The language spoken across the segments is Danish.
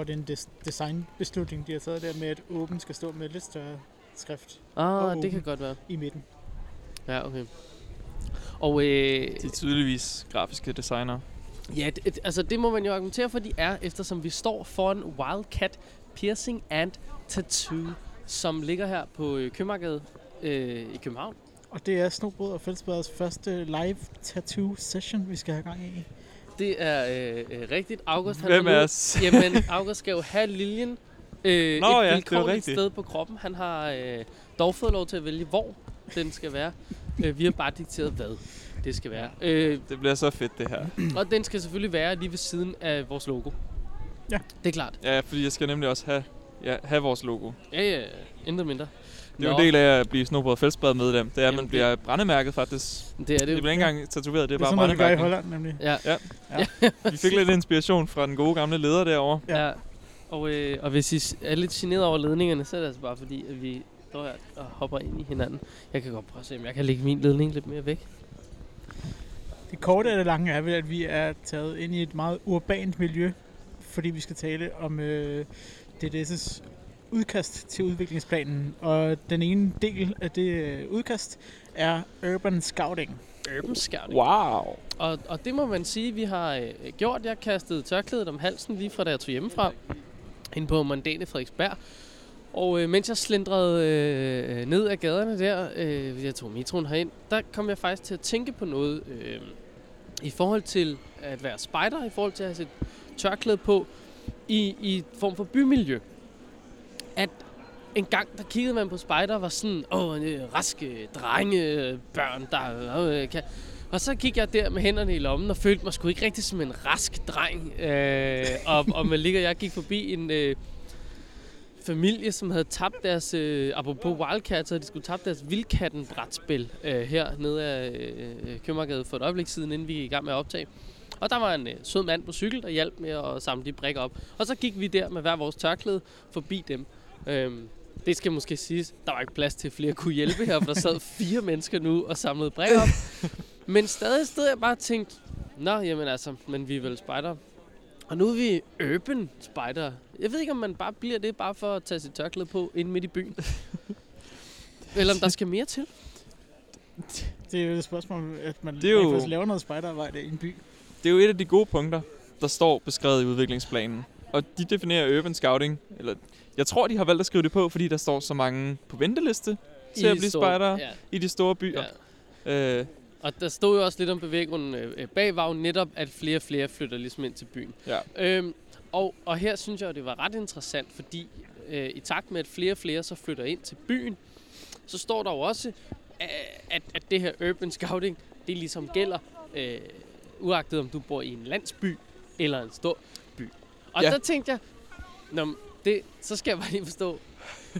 tror, det er en des- designbeslutning, de har taget der med, at åben skal stå med lidt større skrift Ah, Og det kan godt være. i midten. Ja, okay. Og øh, De er tydeligvis grafiske designer. ja, det, altså det må man jo argumentere for, de er, eftersom vi står foran Wildcat Piercing and Tattoo, som ligger her på øh, Købmarkedet øh, i København. Og det er Snobrød og Fællesbadets første live tattoo session, vi skal have gang i. Det er øh, øh, rigtigt. August, han Hvem er os? Jamen, August skal jo have liljen øh, Nå et ja, det er rigtigt. sted på kroppen. Han har øh, dog fået lov til at vælge, hvor den skal være. Øh, vi har bare dikteret, hvad det skal være. Øh, Det bliver så fedt, det her. og den skal selvfølgelig være lige ved siden af vores logo. Ja. Det er klart. Ja, fordi jeg skal nemlig også have, ja, have vores logo. Ja, ja, intet mindre. Det er jo en del af at blive Snobrød Fællesbad medlem. Det er, at man det- bliver brændemærket faktisk. Det er det Det bliver ikke engang tatoveret, det er Det er bare sådan noget, vi gør i. Holland, nemlig. Ja, Vi fik lidt inspiration fra den gode gamle leder derovre. Ja. ja. Og, øh, og hvis I er lidt generet over ledningerne, så er det altså bare fordi, at vi står her og hopper ind i hinanden. Jeg kan godt prøve at se, om jeg kan lægge min ledning lidt mere væk. Det korte af det lange er vel, at vi er taget ind i et meget urbant miljø, fordi vi skal tale om øh, DDS' udkast til udviklingsplanen. Og den ene del af det øh, udkast er Urban Scouting. Urban Scouting. Wow. Og, og det må man sige, vi har øh, gjort. Jeg kastede tørklædet om halsen lige fra da jeg tog hjemmefra. Ind på Mondane Frederiksberg. Og øh, mens jeg slendrede øh, ned ad gaderne der, øh, jeg tog metroen herind, der kom jeg faktisk til at tænke på noget øh, i forhold til at være spider, i forhold til at have sit tørklæde på i, i form for bymiljø. At en gang, der kiggede man på spider var sådan, åh, en øh, raske drenge, børn, der øh, øh, kan, og så gik jeg der med hænderne i lommen og følte mig sgu ikke rigtig som en rask dreng. Øh, og, og man ligger, jeg gik forbi en øh, familie, som havde tabt deres, øh, apropos Wildcats, så de skulle tabt deres vildkatten-brætspil øh, her nede af øh, Købmarkedet for et øjeblik siden, inden vi gik i gang med at optage. Og der var en øh, sød mand på cykel, der hjalp med at samle de brikker op. Og så gik vi der med hver vores tørklæde forbi dem. Øhm, det skal måske siges, der var ikke plads til at flere kunne hjælpe her, for der sad fire mennesker nu og samlede brikker op. Men stadig stod jeg bare og tænkte, Nå, jamen altså, men vi er vel spider. Og nu er vi urban spider. Jeg ved ikke, om man bare bliver det, bare for at tage sit tørklæde på inde midt i byen. Eller om der skal mere til. Det er jo et spørgsmål, at man Det er jo- faktisk laver noget spejderarbejde i en by. Det er jo et af de gode punkter, der står beskrevet i udviklingsplanen. Og de definerer urban scouting, eller jeg tror, de har valgt at skrive det på, fordi der står så mange på venteliste til at blive store- spejdere Ja, i de store byer. ja. Øh, Og der stod jo også lidt om bevæggrunden øh, bag var jo netop, at flere og flere flytter ligesom ind til byen. ja. Øhm, og, og her synes jeg, at det var ret interessant, fordi øh, i takt med, at flere og flere så flytter ind til byen, så står der jo også, øh, at, at det her urban scouting, det ligesom gælder, øh, uagtet om du bor i en landsby eller en stor by. Og Ja. der tænkte jeg, Nå, men det, så skal jeg bare lige forstå,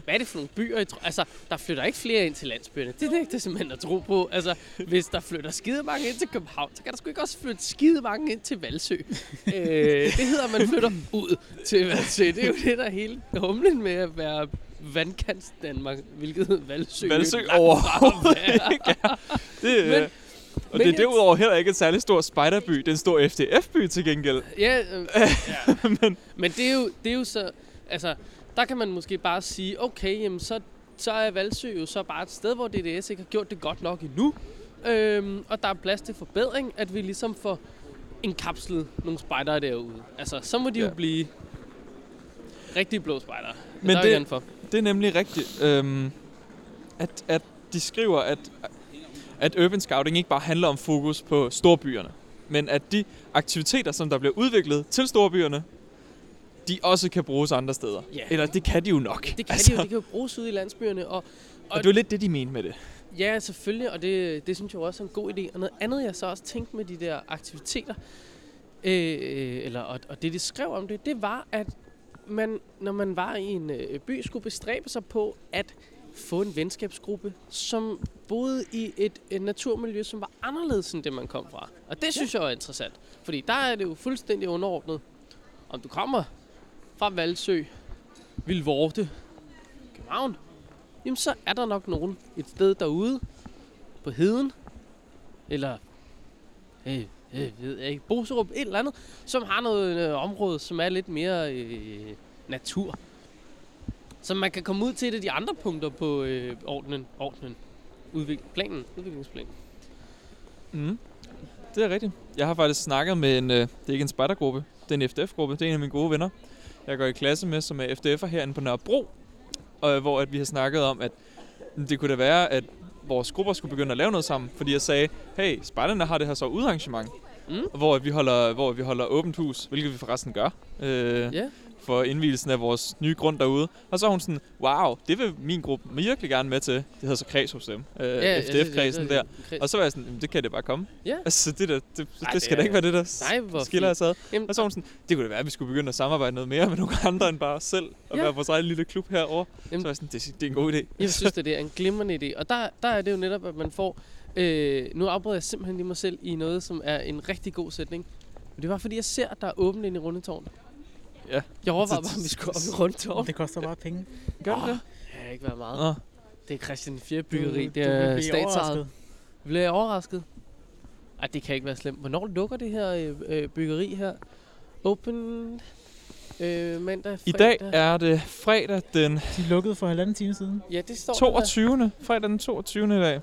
hvad er det for nogle byer? I tror? Altså, der flytter ikke flere ind til landsbyerne. Det nægter jeg simpelthen at tro på. Altså, hvis der flytter skide mange ind til København, så kan der sgu ikke også flytte skide mange ind til Valsø. øh, det hedder, at man flytter ud til Valsø. Det er jo det, der er hele humlen med at være vandkants Danmark, hvilket Valsø, Valsø overhovedet ikke er. Det, Men- øh, og men det er derudover heller ikke et særligt stor spejderby. Det er en stor FDF-by til gengæld. Ja, øh, ja. men, men det, er jo, det er jo så... Altså, der kan man måske bare sige, okay, jamen så, så er Valsø jo så bare et sted, hvor DDS ikke har gjort det godt nok endnu. Øhm, og der er plads til forbedring, at vi ligesom får indkapslet nogle spejdere derude. Altså, så må de ja. Jo blive rigtig blå spejdere. Men der det- det... for. Det er nemlig rigtigt, øhm, at, at de skriver, at, at urban scouting ikke bare handler om fokus på storbyerne, men at de aktiviteter, som der bliver udviklet til storbyerne, de også kan bruges andre steder. Ja. Eller det kan de jo nok. Det kan altså, de jo, det kan jo bruges ude i landsbyerne. Og, Og det er jo lidt det, de mener med det. Ja, selvfølgelig, og det, det synes jeg også er en god idé. Og noget andet, jeg så også tænkte med de der aktiviteter, øh, eller, og, og det, de skrev om det, det var, at man, når man var i en øh, by, skulle bestræbe sig på at få en venskabsgruppe, som boede i et, et naturmiljø, som var anderledes end det, man kom fra. Og det synes jeg er interessant, fordi der er det jo fuldstændig underordnet. Om du kommer fra Valsø, Vildvorte, København, jamen så er der nok nogen et sted derude på heden, eller øh, øh, ved jeg ikke, Boserup, et eller andet, som har noget øh, område, som er lidt mere øh, natur. Så man kan komme ud til et af de andre punkter på øh, ordnen, ordnen, udvik, planen, udviklingsplanen. Mm. Det er rigtigt. Jeg har faktisk snakket med en, øh, det er ikke en spejdergruppe, det er en FDF-gruppe, det er en af mine gode venner, jeg går i klasse med, som er FDF'er herinde på Nørrebro, og, hvor at vi har snakket om, at det kunne da være, at vores grupper skulle begynde at lave noget sammen, fordi jeg sagde, hey, spejderne har det her så udarrangement, Mm. hvor vi holder, hvor vi holder åbent hus, hvilket vi forresten gør. Øh, Ja, for indvielsen af vores nye grund derude. Og så er hun sådan, wow, det vil min gruppe virkelig gerne med til. Det hedder så kreds hos dem. Øh, ja FDF-kredsen der. Og så var jeg sådan, "Jamen, det kan det bare komme. Ja. Altså, det, der, det, det, Ej, det skal det da ikke være det, der Nej, skiller os ad. Jamen, Og så var hun sådan, det kunne da være, at vi skulle begynde at samarbejde noget mere med nogle andre end bare os selv. Og Ja. være vores egen lille klub herovre. Jamen- Så var jeg sådan, det, det er en god idé. Jeg synes, det er en glimrende idé. Og der, der er det jo netop, at man får... Øh, nu afbryder jeg simpelthen lige mig selv i noget, som er en rigtig god sætning. Men det var, fordi jeg ser, at der er åbent ind i Rundetårn. Ja. Jeg overvejede bare, om vi skulle op i Rundetårn. Det koster bare penge. Gør det det? Det kan ikke være meget. Nå, Det er Christian 4 byggeri. Du- Det du er statsejet. overrasket. Bliver jeg overrasket? Ej, det kan ikke være slemt. Hvornår lukker det her øh, øh, byggeri her? Open øh, mandag, I fredag? dag er det fredag den De lukkede for halvanden time siden. Ja, det står der. 22. Fredag den 22. i dag.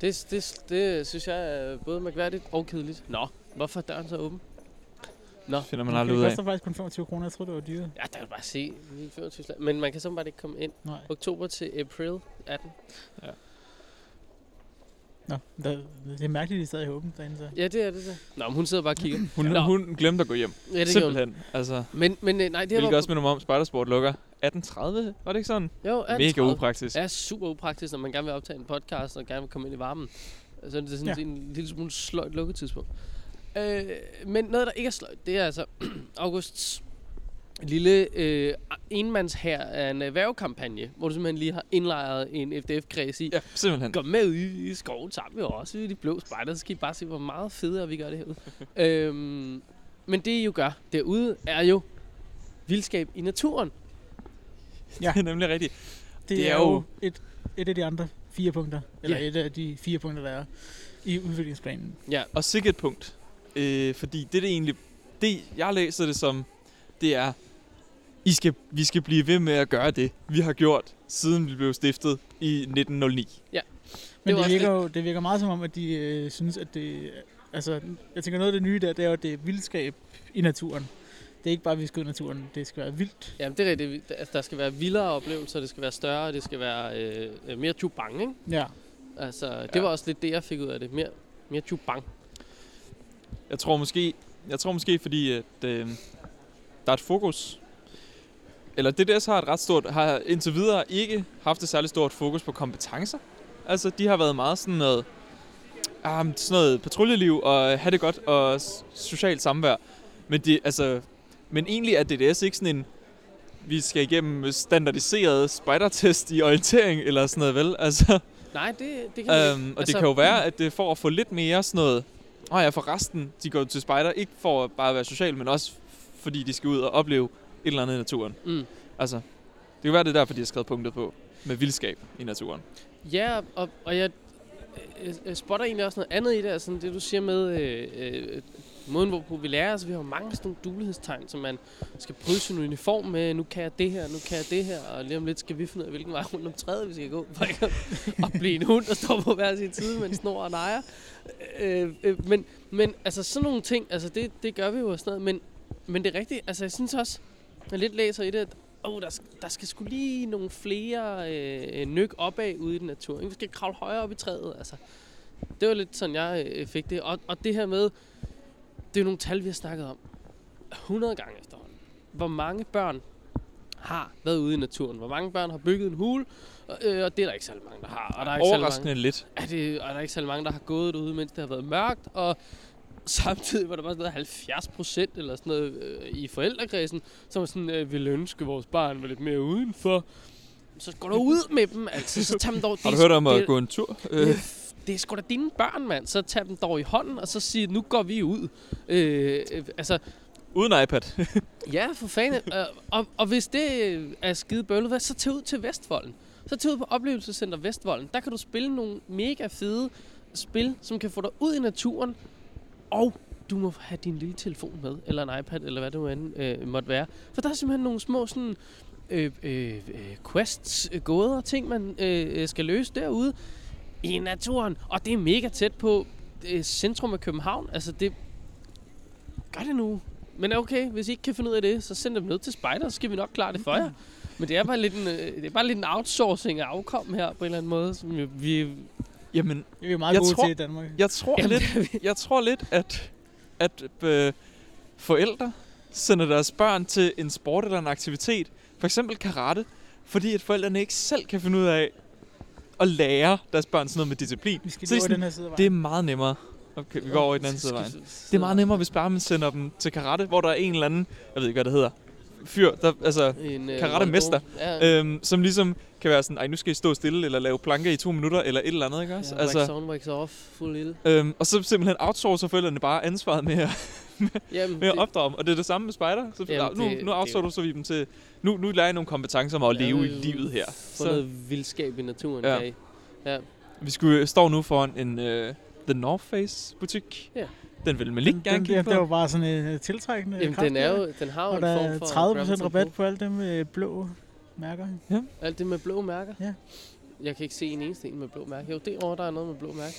Det, det, det synes jeg er både mærkværdigt og kedeligt. Nå, hvorfor er døren så åben? Nå, Finder man Okay, aldrig ud det af. koster faktisk kun 25 kroner. Jeg troede, det var dyrt. ja, der kan bare se. lige 25 slag. Men man kan så bare ikke komme ind. Nej. Oktober til april 18. Nå, der, det er mærkeligt, at de stadig er åbent derinde. Så. Ja, det er det så. Nå, men hun sidder bare og kigger. Hun, Nå. hun glemte at gå hjem. Ja, det gjorde hun. Simpelthen. Altså, Men, men øh, nej, det her hvilket var... også minder mig om, Spidersport lukker 18.30. Var det ikke sådan? Jo, 18.30. Mega upraktisk. er super upraktisk, når man gerne vil optage en podcast og gerne vil komme ind i varmen. Så det er sådan Ja. ja. en lille smule sløjt lukketidspunkt. Øh, men noget, der ikke er sløjt, det er altså Augusts lille øh, enmands her af en erhvervkampagne, hvor du simpelthen lige har indlejret en FDF-kreds i. Ja, simpelthen. Gå med ud i skoven sammen med os, i de blå spejder, så skal I bare se, hvor meget federe vi gør det herude. øhm, men det I jo gør derude, er jo vildskab i naturen. Ja. Det er nemlig rigtigt. Det, Det er er jo- et, et af de andre fire punkter. Eller Ja. et af de fire punkter, der er i udviklingsplanen. Ja, Og sikkert et punkt. Øh, fordi det, det egentlig... Det, jeg læser det som, det er, I skal, vi skal blive ved med at gøre det, vi har gjort, siden vi blev stiftet i 1909. Men var det, også virker jo, det virker meget som om, at de øh, synes, at det... Altså, jeg tænker noget af det nye der, det er jo, at det er vildskab i naturen. Det er ikke bare, at vi skal ud i naturen. Det skal være vildt. Jamen, det er rigtigt. Altså, der skal være vildere oplevelser, det skal være større, det skal være øh, mere chubang, ikke? Ja. Altså, det Ja. var også lidt det, jeg fik ud af det. Mere, mere chubang. Jeg tror måske, jeg tror måske fordi at, øh, der er et fokus. Eller DDS har et ret stort, har indtil videre ikke haft et særligt stort fokus på kompetencer. Altså, de har været meget sådan noget, ah, sådan noget patruljeliv og have det godt og socialt samvær. Men, det, altså, men egentlig er DDS ikke sådan en, vi skal igennem standardiseret spider-test i orientering eller sådan noget, vel? Altså, Nej, det, det kan Øhm, og altså, det kan jo være, at det får at få lidt mere sådan noget... Åh ja, for resten, de går til spejder, ikke for at bare være social, men også fordi de skal ud og opleve et eller andet i naturen. Mm. Altså, det kan være, det er derfor, de har skrevet punktet på. Med vildskab i naturen. Ja, og, og jeg, jeg, jeg spotter egentlig også noget andet i det, altså det du siger med øh, øh, måden, hvorpå vi lærer. Altså, vi har jo mange sådan nogle dulighedstegn, som man skal bryde sin uniform med. Nu kan jeg det her, nu kan jeg det her, og lige om lidt skal vi finde ud af, hvilken vej rundt om træet vi skal gå, for ikke at, blive en hund, der står på hver sin side med en snor og nejer. Øh, øh, men, men altså sådan nogle ting, altså det, det gør vi jo og sådan noget, men, men det er rigtigt, altså jeg synes også, når jeg lidt læser i det, at oh, der, der skal skulle lige nogle flere øh, nyk opad ude i den natur. Vi skal kravle højere op i træet. Altså. Det var lidt sådan, jeg øh, fik det. Og, og det her med, det er jo nogle tal, vi har snakket om 100 gange efterhånden. Hvor mange børn har været ude i naturen? Hvor mange børn har bygget en hule? Og, øh, og det er der ikke særlig mange, der har. Og der er ikke særlig mange, Overraskende lidt. er det, og der er ikke særlig mange, der har gået derude, mens det har været mørkt, og samtidig var der bare sådan noget 70 procent eller sådan noget øh, i forældrekredsen, som sådan, øh, ville ønske, vores barn var lidt mere udenfor. Så går du ud med dem, altså. Så tag dem dog. Har du hørt om at det- gå en tur? Øh, det er sgu da dine børn, mand. Så tag dem dog i hånden, og så sig, nu går vi ud. Øh, øh, altså, uden iPad. Ja, for fanden. Øh, og, og hvis det er skide bøvlet, så tag ud til Vestvolden. Så tag ud på oplevelsescenter Vestvolden. Der kan du spille nogle mega fede spil, som kan få dig ud i naturen, og du må have din lille telefon med, eller en iPad, eller hvad det nu end øh, måtte være. For der er simpelthen nogle små sådan, øh, øh, øh, quests, gåder, ting, man øh, skal løse derude i naturen. Og det er mega tæt på øh, centrum af København. Altså, det... Gør det nu. Men okay, hvis I ikke kan finde ud af det, så send dem ned til Spider, så skal vi nok klare det for jer. Men det er bare lidt en, øh, det er bare lidt en outsourcing af afkom her, på en eller anden måde, som vi- vi... Jamen, Det er vi meget Jeg gode tror- til i Danmark. jeg tror Jamen, lidt, jeg tror lidt, at, at øh, forældre sender deres børn til en sport eller en aktivitet, for eksempel karate, fordi at forældrene ikke selv kan finde ud af at lære deres børn sådan noget med disciplin. Vi skal Så over er den her side Det er meget nemmere. Okay, vi går over i den anden side af vejen. Det er meget nemmere, hvis bare man sender dem til karate, hvor der er en eller anden, jeg ved ikke, hvad det hedder, fyr, der, altså, En, øh, Karate-mester. Ja, øhm, som ligesom kan være sådan, ej, nu skal I stå stille, eller lave planker i to minutter, eller et eller andet, ikke også? ja, wax on, wax off, fuld øhm, og så simpelthen outsourcer forældrene bare ansvaret med at, Jamen, med at opdrage dem. Og det er det samme med spejder. Så Jamen, nu, det- nu det- outsourcer vi dem til, nu, nu lærer I nogle kompetencer om at leve i Ja, livet her. Få Så noget vildskab i naturen, Ja. ja. ja. vi skulle, står nu foran en uh, The North Face butik. Ja. Den vil man Den, gerne den, kigge på. der var bare sådan en øh, tiltrækkende Jamen, kraft den er jo, den har jo Og en der form er for 30% gravitation rabat på. alle dem med blå mærker. Alt det med blå mærker? Ja. Jeg kan ikke se en eneste en med blå mærker. Jo, derovre der er noget med blå mærker.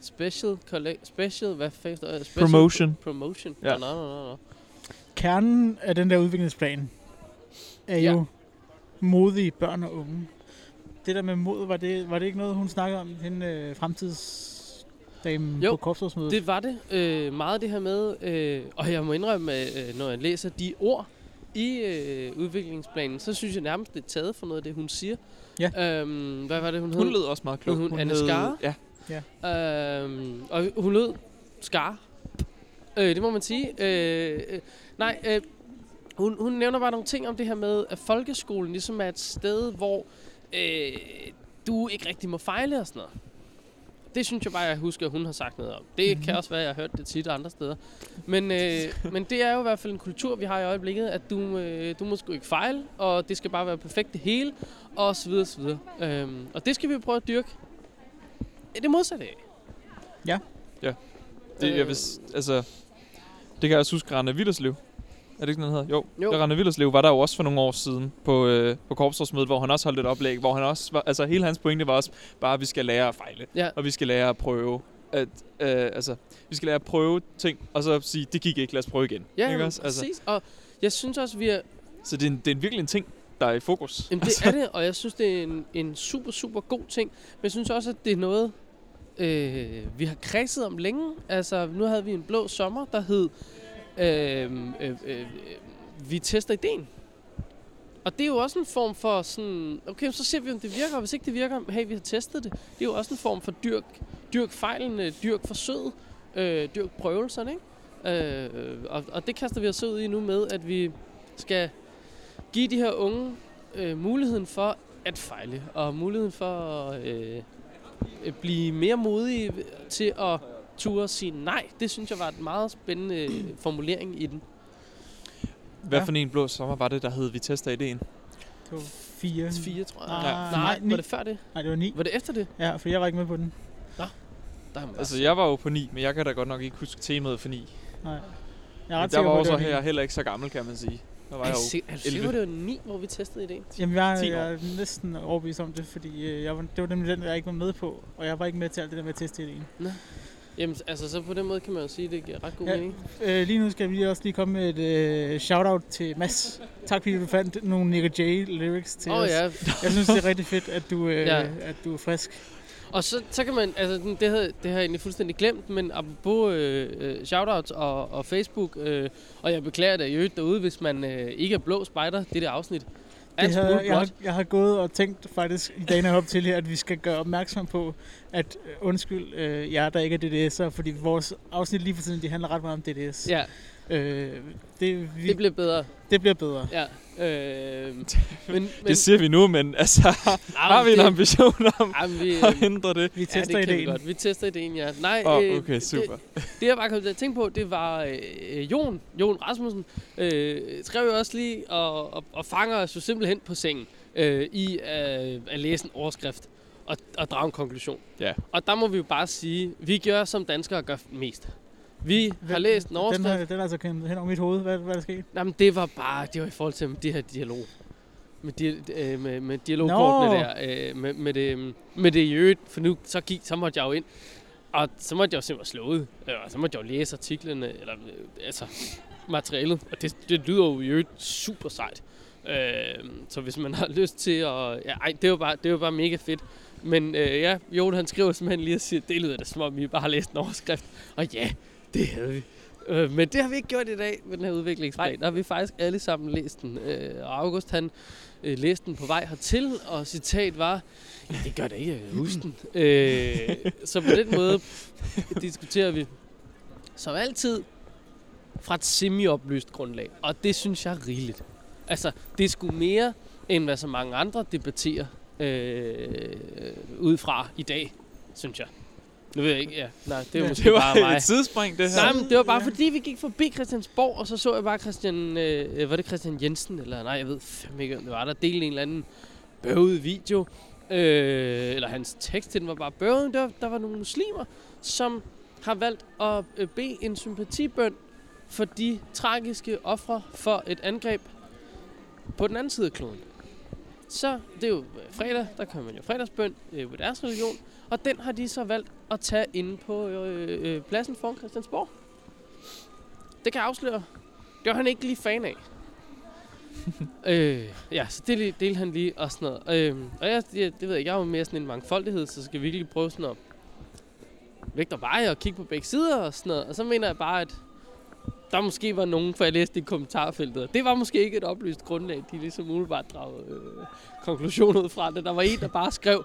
Special, special, hvad fanden står der? Special Promotion. Pro- promotion. Ja. Ja. Nå, nå, nå. Kernen af den der udviklingsplan er Ja. jo modige børn og unge. Det der med mod, var det, var det ikke noget, hun snakkede om, hende øh, fremtidsdame Jo, på korpsrådsmødet? Det var det. Øh, meget det her med, øh, og jeg må indrømme, øh, når jeg læser de ord i øh, udviklingsplanen, så synes jeg nærmest, det er taget for noget af det, hun siger. Ja. Øhm, hvad var det, hun hed? Hun lød også meget klog. Hun- Anne hed- Skare? Ja. Øhm, og hun lød skar. Øh, det må man sige. Øh, øh, nej, øh, hun, hun nævner bare nogle ting om det her med, at folkeskolen ligesom er et sted, hvor øh, du ikke rigtig må fejle og sådan noget. Det synes jeg bare, jeg husker, at hun har sagt noget om. Det mm-hmm. kan også være, at jeg har hørt det tit andre steder. Men, øh, men det er jo i hvert fald en kultur, vi har i øjeblikket, at du, øh, du må sgu ikke fejle, og det skal bare være perfekt det hele, og så videre, så videre. Øhm, og det skal vi prøve at dyrke det modsatte af. Det, jeg vidste, altså, det kan jeg også huske, Rane Villerslev. Er det ikke sådan, den hedder? Jo. Jo. Rane Villerslev var der jo også for nogle år siden på, øh, på korpsrådsmødet, hvor han også holdt et oplæg, hvor han også var, altså hele hans pointe var også bare, at vi skal lære at fejle. Ja. Og vi skal lære at prøve. At, øh, altså, vi skal lære at prøve ting, og så sige, det gik ikke, lad os prøve igen. Ja, ikke jamen, også? Altså, præcis. Og jeg synes også, vi er... så det er, en, det er en virkelig en ting, der er i fokus. Jamen, det er det, og jeg synes, det er en, en super, super god ting. Men jeg synes også, at det er noget, øh, vi har kredset om længe. Altså, nu havde vi en blå sommer, der hed... Øh, øh, øh, vi tester ideen. Og det er jo også en form for sådan... Okay, så ser vi, om det virker, og hvis ikke det virker, hey, vi har testet det. Det er jo også en form for dyrk, dyrk fejlene, dyrk forsøget, øh, dyrk prøvelserne, ikke? Øh, og, og det kaster vi os ud i nu med, at vi skal give de her unge øh, muligheden for at fejle, og muligheden for at øh, øh, blive mere modige til at ture sige nej. Det synes jeg var en meget spændende øh, formulering i den. Hvad Ja. for en blå sommer var det, der hed Vi tester ideen? Det var fire. Fire, tror jeg. Ah, nej, nej, ni. var det før det? Nej, det var ni. Var det efter det? Ja, for jeg var ikke med på den. Der man bare Altså, jeg var jo på 9, men jeg kan da godt nok ikke huske temaet for 9. Nej. Jeg er Men ret der sikker var på, også her ni. heller ikke så gammel, kan man sige. Der var er jo er du sikker 11. på, det var 9, hvor vi testede ideen? Jamen, jeg, 10 år. jeg er næsten overbevist om det, fordi øh, jeg var, det var nemlig den, jeg ikke var med på. Og jeg var ikke med til alt det der med at teste ideen. Jamen, altså, så på den måde kan man jo sige, at det giver ret god Ja. mening. Øh, lige nu skal vi også lige komme med et øh, shout-out til Mads. Tak fordi du fandt nogle Nick J lyrics til Åh oh, os. ja, Jeg synes, det er rigtig fedt, at du, øh, ja. at du er frisk. Og så, så kan man, altså det havde, det har jeg egentlig fuldstændig glemt, men apropos øh, øh, shoutouts og, og Facebook, øh, og jeg beklager det i øvrigt derude, hvis man øh, ikke er blå spejder, det der afsnit. Er Det smule jeg, har, jeg har gået og tænkt faktisk i dagene op til her, at vi skal gøre opmærksom på, at øh, undskyld øh, jer, der ikke er DDS'er, fordi vores afsnit lige for tiden, de handler ret meget om DDS. Ja, Øh, det, vi, det bliver bedre. det bliver bedre. Ja. Øh, men, men, Det siger vi nu, men altså, har vi en det- ambition om Jamen, vi, at ændre det? Vi ja, tester det kan vi ideen. godt. Vi tester ideen, ja. Nej, Åh, øh, okay, super. Det, det jeg bare kom til at tænke på, det var øh, Jon, Jon Rasmussen, øh, skrev jo også lige og, og, og fanger os jo simpelthen på sengen øh, i øh, at læse en overskrift. og, og drage en konklusion. Ja. Og der må vi jo bare sige, vi gør som danskere gør mest. Vi har læst en Den, overskrift. har, den er altså kendt hen over mit hoved. Hvad, hvad er der sket? Jamen, det var bare, det var i forhold til det her dialog. Med, di- øh, med, med dialogkortene Nå. der. Øh, med, med, det, med det i øvrigt, for nu så, gik, så måtte jeg jo ind. Og så måtte jeg jo simpelthen slå ud. Øh, Og så måtte jeg jo læse artiklerne, eller øh, altså materialet. Og det, det lyder jo i øvrigt super sejt. Øh, så hvis man har lyst til at... Ja, ej, det var bare, det var bare mega fedt. Men øh, ja, Jon han skriver simpelthen lige og siger, det lyder da som om, vi bare har læst en overskrift. Og ja, det havde vi. Øh, men det har vi ikke gjort i dag med den her udviklingsplan. Der har vi faktisk alle sammen læst den. Øh, og August han øh, læste den på vej hertil, og citat var, "Ja, det gør det ikke, jeg huske den. Øh, så på den måde diskuterer vi som altid fra et semi-oplyst grundlag. Og det synes jeg er rigeligt. Altså, det er sgu mere, end hvad så mange andre debatterer øh, ud fra i dag, synes jeg. Nu ved jeg ikke, ja. Nej, det er Ja, måske Det var bare mig. et sidespring, det her. Nej, men det var bare Ja. fordi, vi gik forbi Christiansborg, og så så jeg bare Christian, øh, var det Christian Jensen, eller nej, jeg ved fandme ikke, om det var der, delte en eller anden bøvet video, øh, eller hans tekst til den var bare bøvet. Der, der var nogle muslimer, som har valgt at øh, bede en sympatibøn for de tragiske ofre for et angreb på den anden side af kloden. Så det er jo øh, fredag, der kan man jo fredagsbøn øh, ved deres religion, og den har de så valgt at tage inde på øh, øh, pladsen foran Christiansborg. Det kan jeg afsløre. Det var han ikke lige fan af. øh, ja, så det delte han lige og sådan noget. Øh, og jeg, jeg, det ved jeg, jeg er jo mere sådan en mangfoldighed, så skal vi virkelig prøve sådan at vægte og veje og kigge på begge sider og sådan noget. Og så mener jeg bare, at der måske var nogen, for jeg læste i kommentarfeltet, det var måske ikke et oplyst grundlag, de ligesom umiddelbart dragede øh, konklusioner ud fra det. Der var en, der bare skrev,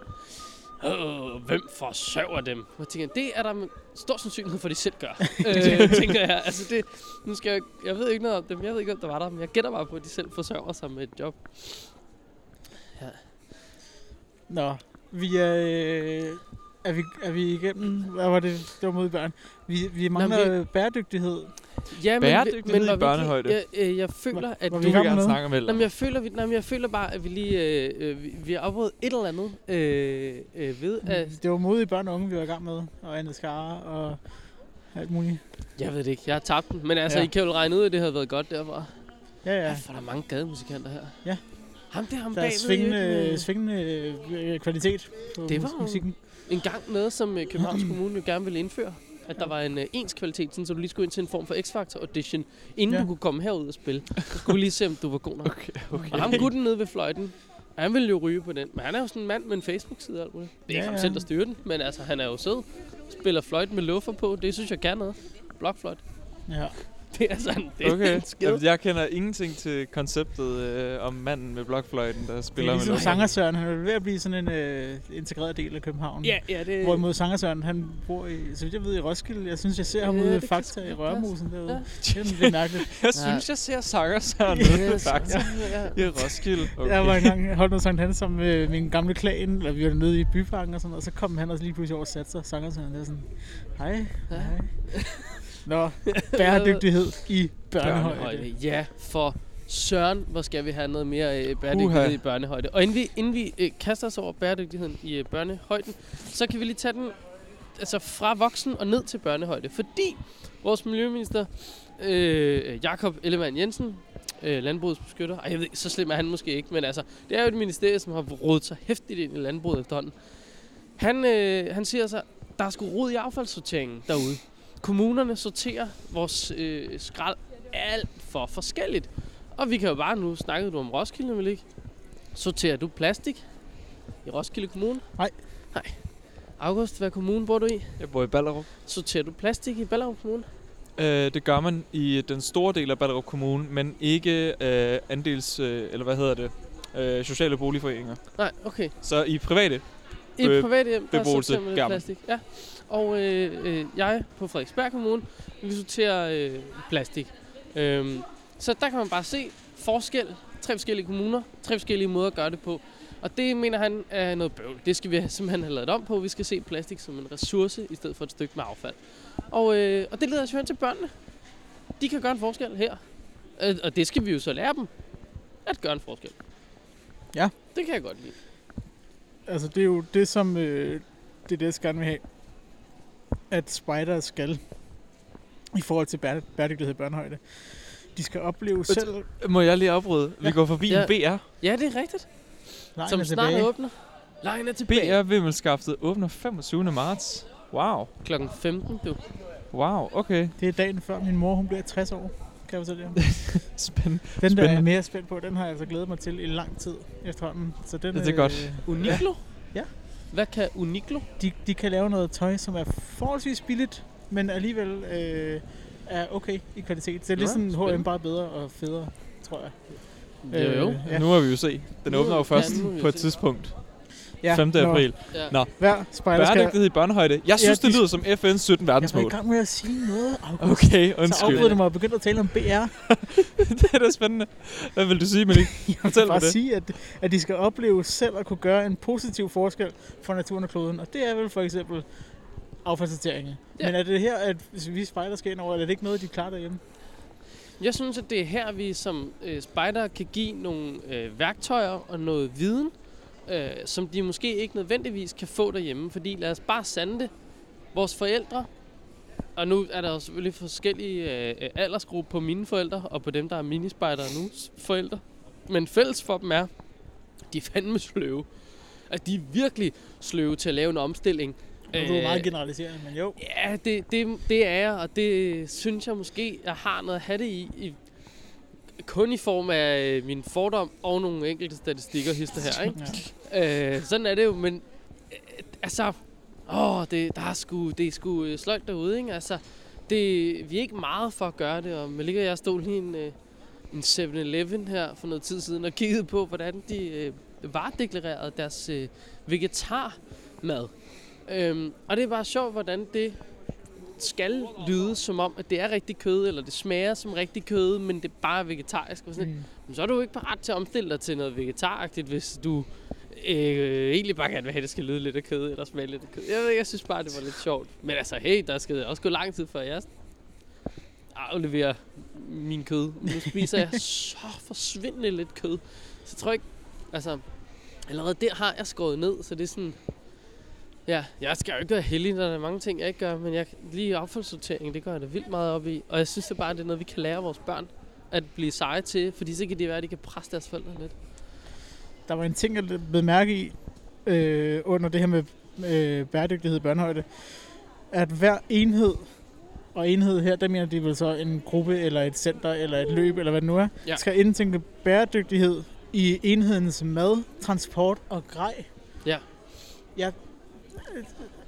øh, hvem forsørger dem? Og jeg tænker, det er der stor sandsynlighed for, at de selv gør. øh, tænker jeg. Altså det, nu skal jeg, jeg ved ikke noget om dem, jeg ved ikke, om der var der, men jeg gætter bare på, at de selv forsørger sig med et job. Nå, vi er, øh, er, vi, er vi igennem? Hvad var det? Det var mod børn. Vi, vi mangler vi- bæredygtighed. Ja, men, Bæredygtighed i var vi ikke- børnehøjde. Jeg, jeg, jeg føler, at var Du vi vil i gang gerne med? snakke om Nå, ældre. men jeg føler, vi, nej, men jeg føler bare, at vi lige øh, øh, vi, vi har afbrudt et eller andet øh, øh, ved, at... Det var modige børn og unge, vi var i gang med. Og Anne Skare og alt muligt. Jeg ved det ikke, jeg har tabt den. Men altså, Ja. I kan jo regne ud, at det havde været godt derfra. Ja, Ja. ja. For der er mange gademusikanter her. Ja. Ham det er ham Der er bagved. svingende, ikke? svingende øh, kvalitet på Det var musikken. En gang noget, som øh, Københavns Kommune jo gerne ville indføre. At der var en øh, ens kvalitet, sådan, så du lige skulle ind til en form for X-Factor audition, inden Ja. du kunne komme herud og spille. Så skulle lige se, om du var god nok. Okay, okay. Og ham gutten nede ved fløjten, han ville jo ryge på den. Men han er jo sådan en mand med en Facebook-side og alt muligt. Det er ikke Ja, ham selv, der styrer den, men altså, han er jo sød. Spiller fløjt med luffer på, det synes jeg kan noget. Blokfløjt. Ja. Det er sådan, det er Okay, en skid. Jamen, jeg kender ingenting til konceptet øh, om manden med blokfløjten, der Det er spiller med ligesom. Sangersøren. Han er ved at blive sådan en øh, integreret del af København. Ja, ja, det Hvorimod Sangersøren, han bor i, så vidt jeg ved, i Roskilde. Jeg synes, jeg ser ham Ja, ude kan Fakta i Rørmosen derude. Ja. Det er lidt mærkeligt. Jeg synes, jeg ser sanger sådan Ja, noget, så- faktisk. ja. I Roskilde. Okay. Jeg var engang holdt noget Sankt Hans sammen med min gamle klan, eller vi var nede i byparken og sådan noget, og så kom han også lige pludselig over og satte sig, Sangersøren, det var sådan, hej, Ja. hej. Nå, bæredygtighed i børnehøjde. Børnehøjde. Ja, for Søren, hvor skal vi have noget mere øh, bæredygtighed Uha. i børnehøjde. Og inden vi, inden vi øh, kaster os over bæredygtigheden i øh, børnehøjden, så kan vi lige tage den altså fra voksen og ned til børnehøjde. Fordi vores miljøminister, øh, Jakob Ellemann Jensen, øh, landbrugets beskytter, ej, jeg ved så slem er han måske ikke, men altså, det er jo et ministerie, som har rodet sig hæftigt ind i landbruget efterhånden. Han, øh, han siger så, der er sgu rod i affaldssorteringen derude. Kommunerne sorterer vores øh, skrald alt for forskelligt. Og vi kan jo bare, nu snakkede du om Roskilde, vel ikke? Sorterer du plastik i Roskilde Kommune? Nej. Nej. August, hvad kommune bor du i? Jeg bor i Ballerup. Sorterer du plastik i Ballerup Kommune? Øh, det gør man i den store del af Ballerup Kommune, men ikke øh, andels, øh, eller hvad hedder det, øh, sociale boligforeninger. Nej, okay. Så i private. I Øh, private hjem, der sorterer man. plastik. Ja. Og øh, øh, jeg på Frederiksberg Kommune, vi sorterer øh, plastik. Øhm, så der kan man bare se forskel. Tre forskellige kommuner, tre forskellige måder at gøre det på. Og det mener han er noget bøvl. Det skal vi have- simpelthen have lavet om på. Vi skal se plastik som en ressource, i stedet for et stykke med affald. Og, øh, og det leder os jo hen til børnene. De kan gøre en forskel her. Øh, og det skal vi jo så lære dem. At gøre en forskel. Ja. Det kan jeg godt lide. altså det er jo det, som øh, det er det, gerne vil have, at spider skal i forhold til bære, bæredygtighed i børnehøjde. De skal opleve Vet- selv Må jeg lige afbryde? Vi Ja. går forbi Ja. en BR. Ja, det er rigtigt. lejen Som er snart tilbage. åbner. Lejen er tilbage. BR Vimmelskaftet åbner 25. marts. Wow. Klokken 15, du. Wow, okay. Det er dagen før min mor hun bliver 60 år. Kan jeg fortælle jer. Spændende. Den der er Spændende. jeg mere spændt på, den har jeg altså glædet mig til i lang tid efterhånden. Så den, Ja, det er godt. Uniklo? Ja. Hvad kan Uniklo? De, de kan lave noget tøj, som er forholdsvis billigt, men alligevel øh, er okay i kvalitet. Det er lidt spændende. H&M bare bedre og federe, tror jeg. Jo, jo. Øh, ja. Nu må vi jo se. Den Nu- åbner jo ja, først vi på et se. tidspunkt. Ja, 5. nå, april. Ja. Nå. Hver spejder skal... Bæredygtighed i børnehøjde. Jeg synes, de- det lyder som FN's 17 Jeg var i verdensmål. gang med at sige noget, August. Okay, Så undskyld. afbrød du mig og begyndte at tale om BR. det er da spændende. Hvad vil du sige, Malik? Jeg Fortæl vil mig bare det. sige, at, at de skal opleve selv at kunne gøre en positiv forskel for naturen og kloden. Og det er vel for eksempel affaldssorteringen. Ja. Ja. Men er det her, at hvis vi spejder skal ind over, er det ikke noget, de klarer derhjemme? Jeg synes, at det er her, vi som øh, spejder kan give nogle øh, værktøjer og noget viden, øh, som de måske ikke nødvendigvis kan få derhjemme. Fordi lad os bare sande det. Vores forældre, og nu er der jo selvfølgelig forskellige øh, aldersgrupper på mine forældre, og på dem, der er minispejdere nu forældre. Men fælles for dem er, de er fandme sløve. At de er virkelig sløve til at lave en omstilling. Nu er du Øh, meget generaliserende, men jo. Ja, det, det, det er jeg, og det synes jeg måske, jeg har noget at have det i, i kun i form af øh, min fordom og nogle enkelte statistikker hister her, ikke? Ja. Øh, sådan er det jo, men øh, altså, åh, det, der er sgu, det er sgu øh, sløjt derude, ikke? Altså, det, vi er ikke meget for at gøre det, og Malika og jeg stod lige en, øh, en 7-Eleven her for noget tid siden og kiggede på, hvordan de øh, varedeklarerede deres øh, vegetarmad. Øhm, og det er bare sjovt, hvordan det skal lyde som om, at det er rigtig kød, eller det smager som rigtig kød, men det er bare vegetarisk. Og sådan, Mm. mm. Så er du jo ikke parat til at omstille dig til noget vegetaragtigt, hvis du øh, egentlig bare gerne vil have, at det skal lyde lidt af kød, eller smage lidt af kød. Jeg, ved, jeg synes bare, det var lidt sjovt. Men altså, hey, der skal også gå lang tid, før jeg afleverer min kød. Nu spiser jeg så forsvindende lidt kød. Så jeg tror ikke, altså, allerede der har jeg skåret ned, så det er sådan, ja, jeg skal jo ikke være heldig, når der er mange ting, jeg ikke gør, men jeg, lige affaldssortering, det gør jeg da vildt meget op i. Og jeg synes det bare, det er noget, vi kan lære vores børn at blive seje til, fordi så kan det være, at de kan presse deres forældre lidt. Der var en ting, jeg blev mærke i øh, under det her med øh, bæredygtighed i børnehøjde, at hver enhed, og enhed her, der mener de vel så en gruppe, eller et center, eller et løb, eller hvad det nu er, Ja. skal indtænke bæredygtighed i enhedens mad, transport og grej. Ja. Jeg,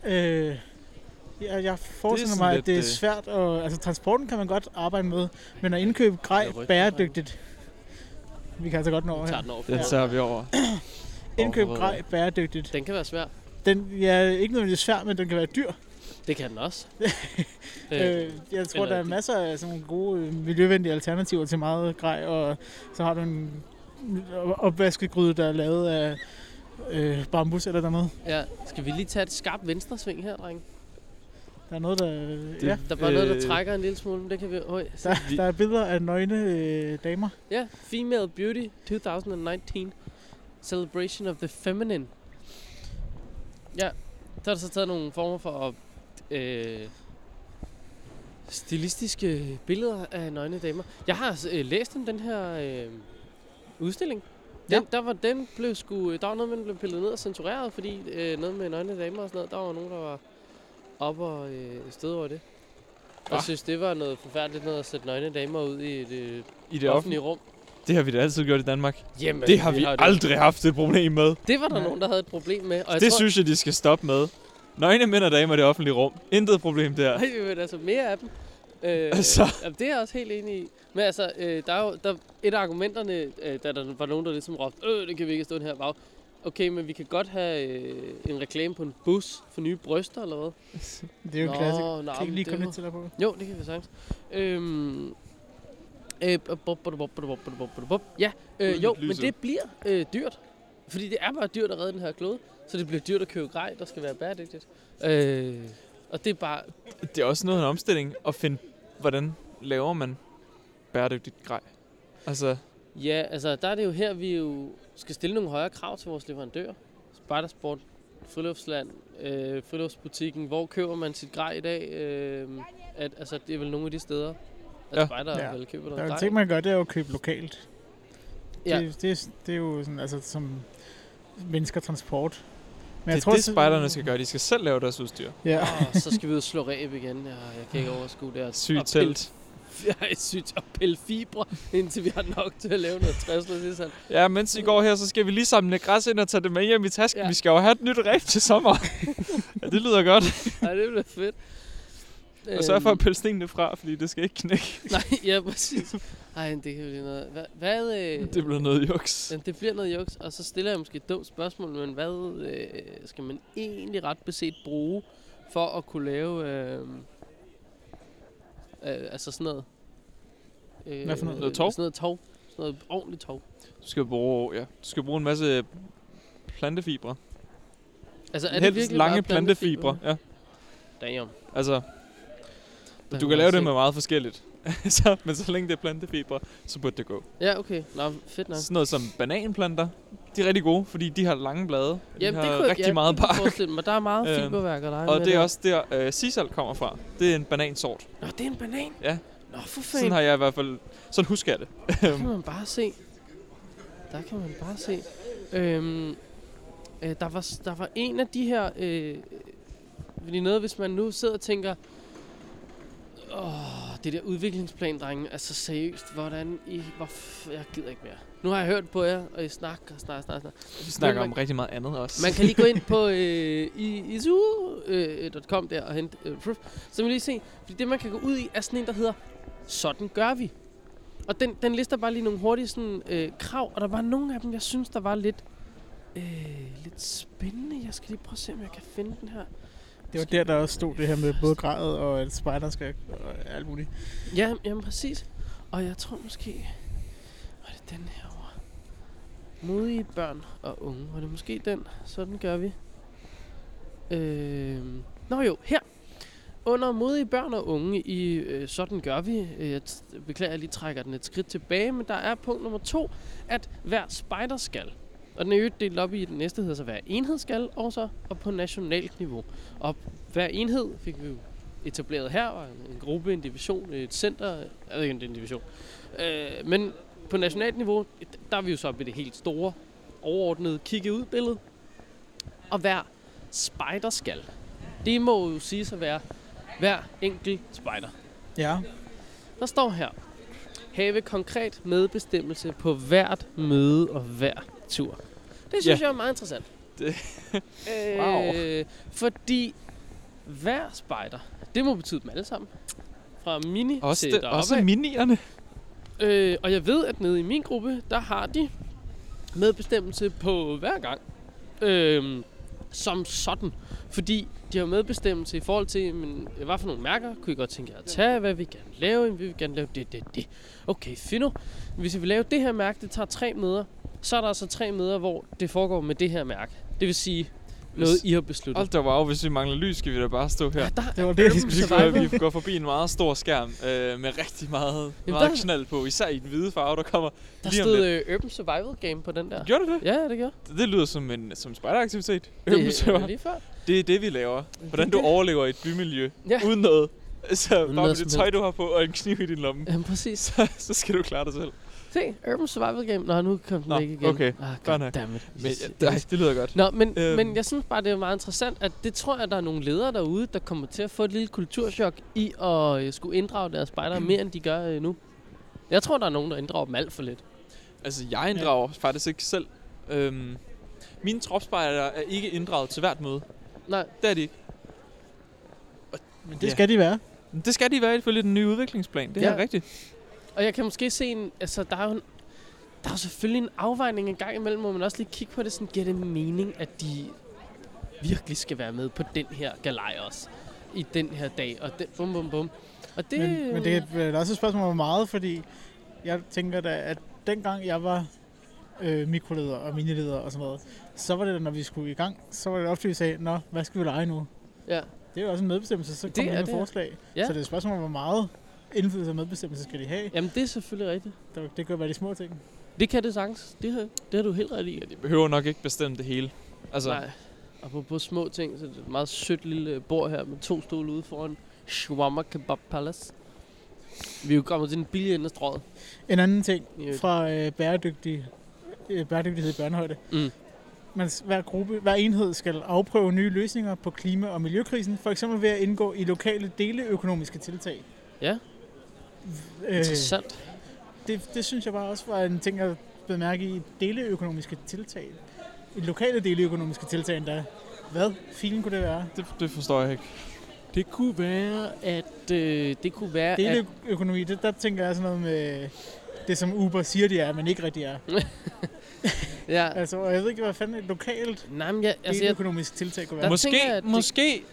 øh, jeg, jeg forestiller mig, at det er øh, svært. At, altså transporten kan man godt arbejde med, men at indkøbe grej bæredygtigt, vi kan altså godt nå over her. den over. Den tager vi over. Indkøb grej bæredygtigt. Den kan være svær. Den ja, ikke nødvendigvis svær, men den kan være dyr. Det kan den også. Øh, jeg tror, eller der er masser af sådan gode øh, miljøvenlige alternativer til meget grej, og så har du en opvaskegryde, der er lavet af øh, bambus eller der er noget. ja. Skal vi lige tage et skarpt venstresving her, dreng? Der er noget, der... Det- ja, Der er bare noget, der Øh. trækker en lille smule, men det kan vi... Høj. der, der er billeder af nøgne øh, damer. Ja, Female Beauty 2019. Celebration of the Feminine. Ja, der er der så taget nogle former for øh, stilistiske billeder af nøgne damer. Jeg har øh, læst om den her øh, udstilling. Den, der var, den blev sgu, der var noget med, den blev pillet ned og censureret, fordi øh, noget med nøgne damer og sådan noget, der var nogen, der var op og øh, stød over det. Og jeg synes, det var noget forfærdeligt noget at sætte nøgne damer ud i et øh, I det offentlige rum. Det har vi da altid gjort i Danmark. Jamen, Det har vi det. aldrig haft et problem med. Det var der Nej. nogen, der havde et problem med. Og jeg Det tror, synes jeg, de skal stoppe med. Nøgne mænd og damer i det offentlige rum. Intet problem der. Ej, men altså mere af dem. Øh, altså. øh, det er jeg også helt enig i. Men altså, øh, der er jo der, et af argumenterne, øh, da der var nogen, der ligesom råbte, øh, det kan vi ikke stå den her bag. Okay, men vi kan godt have øh, en reklame på en bus for nye bryster eller hvad. Det er jo Nå, klassik. Nå, kan ikke lige komme lidt til på? Jo, det kan vi sagtens. Øhm, øh, ja, øh, jo, men det bliver øh, dyrt. Fordi det er bare dyrt at redde den her klode. Så det bliver dyrt at købe grej, der skal være bæredygtigt. Øh, og det er bare... Det er også noget af en omstilling at finde, hvordan laver man bæredygtigt grej. Altså, Ja, altså der er det jo her, vi jo skal stille nogle højere krav til vores leverandører. Spejdersport, Friluftsland, øh, Friluftsbutikken. Hvor køber man sit grej i dag? Øh, at, altså, det er vel nogle af de steder, at Ja. spejder Ja. vel køber Der noget er grej. ting, man gør, det er jo at købe lokalt. Ja. Det, det, er- det er jo sådan, altså, som mennesker transport. Men Det er det, spejderne skal gøre. De skal selv lave deres udstyr. Ja. Oh, så skal vi ud og slå ræb igen. Ja, jeg kan ikke overskue det. Sygt telt. Jeg er sygt at pille fibre, indtil vi har nok til at lave noget træsler. Er sådan. Ja, mens I går her, så skal vi lige samle græs ind og tage det med hjem i tasken. Ja. Ja. Vi skal jo have et nyt ræb til sommer. ja, det lyder godt. Ej, det bliver fedt. Og sørg for at Øhm, pille stenene fra, fordi det skal ikke knække. Nej, ja, præcis. Ej, det kan jo blive noget. Hvad, hvad øh, Det bliver noget juks. Jamen, det bliver noget juks, og så stiller jeg måske et dumt spørgsmål, men hvad øh, skal man egentlig ret beset bruge for at kunne lave øh, øh, altså sådan noget? Øh, Hvad for noget? Noget tov? Sådan noget tov. Sådan noget ordentligt tov. Du skal bruge, ja, du skal bruge en masse plantefibre. Altså, er det Helst virkelig lange bare plantefibre. Ja, Damn. altså, Du kan lave det med meget forskelligt. så, men så længe det er plantefibre, så burde det gå. Ja, okay. Nå, fedt nok. Sådan noget som bananplanter, de er rigtig gode, fordi de har lange blade. De Jamen, har det kunne rigtig jeg, meget jeg bark. forestille mig. Der er meget Øhm, fiberværk og Og det er også der, øh, sisal kommer fra. Det er en banansort. Nå, det er en banan? Ja. Nå, for Sådan fanden. har jeg i hvert fald... Sådan husker jeg det. Der kan man bare se. Der kan man bare se. Øhm, øh, der, var, der var en af de her... Øh, fordi noget, hvis man nu sidder og tænker... Åh, det der udviklingsplan, drenge. Altså seriøst, hvordan I... Hvor f- jeg gider ikke mere. Nu har jeg hørt på jer, og I snakker og snakker, snakker, snakker. Vi snakker man- om rigtig meget andet også. Man kan lige gå ind på øh, isu.com der og hente øh, proof. Så man lige se, fordi det man kan gå ud i er sådan en, der hedder Sådan gør vi. Og den, den lister bare lige nogle hurtige sådan, øh, krav, og der var nogle af dem, jeg synes, der var lidt, øh, lidt spændende. Jeg skal lige prøve at se, om jeg kan finde den her. Det var der, der også stod det her med både gradet og at spejder skal og alt muligt. Ja, jamen præcis. Og jeg tror måske, var det den her over. Modige børn og unge. Var det måske den? Sådan gør vi. Øh, nå jo, her. Under modige børn og unge i øh, Sådan gør vi. Øh, jeg beklager, jeg lige trækker den et skridt tilbage, men der er punkt nummer to, at hver spejder skal. Og den er jo delt op i den næste hedder så hver enhed skal, og så og på nationalt niveau. Og hver enhed fik vi jo etableret her, og en, gruppe, en division, et center, jeg ved ikke, om det er en division. Øh, men på nationalt niveau, der er vi jo så ved det helt store, overordnede kigge ud billede. Og hver spejder skal. Det må jo sige at være hver enkelt spejder. Ja. Der står her, have konkret medbestemmelse på hvert møde og hver tur. Det synes Ja. jeg er meget interessant. Det- øh, Wow. Fordi hver spejder, det må betyde dem alle sammen. Fra mini Også, til det, deroppe også minierne. Øh, og jeg ved, at nede i min gruppe, der har de medbestemmelse på hver gang. Øh, som sådan. Fordi de har medbestemmelse i forhold til, men, hvad for nogle mærker kunne I godt tænke jer at tage? Hvad vil I gerne lave? Vi vil gerne lave det, det, det. Okay, fino. Hvis I vil lave det her mærke, det tager tre møder. Så er der altså tre møder, hvor det foregår med det her mærke. Det vil sige noget, I har besluttet. Hold da wow, hvis vi mangler lys, skal vi da bare stå her. Ja, der Det var er det, Urban skulle Vi Survival. går, vi går forbi en meget stor skærm øh, med rigtig meget, Jamen, meget der- knald på. Især i den hvide farve, der kommer. Der lige om stod øh, Urban Survival Game på den der. Gjorde det det? Ja, det gjorde. Det, det lyder som en som spejderaktivitet. Det Det, er lige før. det er det, vi laver. Hvordan du overlever i et bymiljø. Ja. Uden noget. Så Uden bare med det tøj, du har på, og en kniv i din lomme. Jamen, præcis. Så, så skal du klare dig selv. Se, Urban Survival Game. Nå, nu kom den Nå, væk igen. okay. Ah, Godt nok. goddammit. Men, ja, det, det lyder godt. Nå, men, Øhm. men jeg synes bare, det er meget interessant, at det tror jeg, der er nogle ledere derude, der kommer til at få et lille kulturschok i at øh, skulle inddrage deres spejdere mere, end de gør øh, nu. Jeg tror, der er nogen, der inddrager dem alt for lidt. Altså, jeg inddrager ja. faktisk ikke selv. Øhm, mine tropspejder er ikke inddraget til hvert møde. Nej, Det er de ikke. Men det Ja. skal de være. Det skal de være ifølge den nye udviklingsplan. Det Ja. er rigtigt. Og jeg kan måske se en... Altså, der er jo en, der er jo selvfølgelig en afvejning en gang imellem, hvor man også lige kigge på det, sådan giver det mening, at de virkelig skal være med på den her galej også. I den her dag, og den, bum, bum, bum. Og det, Men, men det er da også et spørgsmål om meget, fordi jeg tænker da, at dengang jeg var øh, mikroleder og minileder og sådan noget, så var det da, når vi skulle i gang, så var det ofte, vi sagde, nå, hvad skal vi lege nu? Ja, Det er jo også en medbestemmelse, så Det kommer er de med det. forslag. Ja. Så det er et spørgsmål om, hvor meget indflydelse og medbestemmelse skal de have. jamen det er selvfølgelig rigtigt. Det, det kan jo være de små ting. Det kan det sagtens. Det har, det har du helt ret i. De behøver nok ikke bestemme det hele. Altså, Nej. Og på små ting, så er det et meget sødt lille bord her med to stole ude foran Shawarma Kebab Palace. Vi er jo kommet til den billige ende af strået. En anden ting fra øh, bæredygtig, øh, bæredygtighed i børnehøjde. Mm. Man, hver, gruppe, hver enhed skal afprøve nye løsninger på klima- og miljøkrisen, for eksempel ved at indgå i lokale deleøkonomiske tiltag. Ja, Øh, interessant. det, det synes jeg bare også var en ting, jeg blev mærke i. Deleøkonomiske tiltag. I lokale deleøkonomiske tiltag endda. Hvad filen kunne det være? det, det forstår jeg ikke. Det kunne være, at... Øh, det kunne være, at... Deleøkonomi, det, der tænker jeg sådan noget med det, som Uber siger, de er, men ikke rigtig er. Ja, Altså, og jeg ved ikke, hvad fanden et lokalt nej, men jeg, altså, jeg, deleøkonomisk tiltag kunne være. Måske, jeg, at det- måske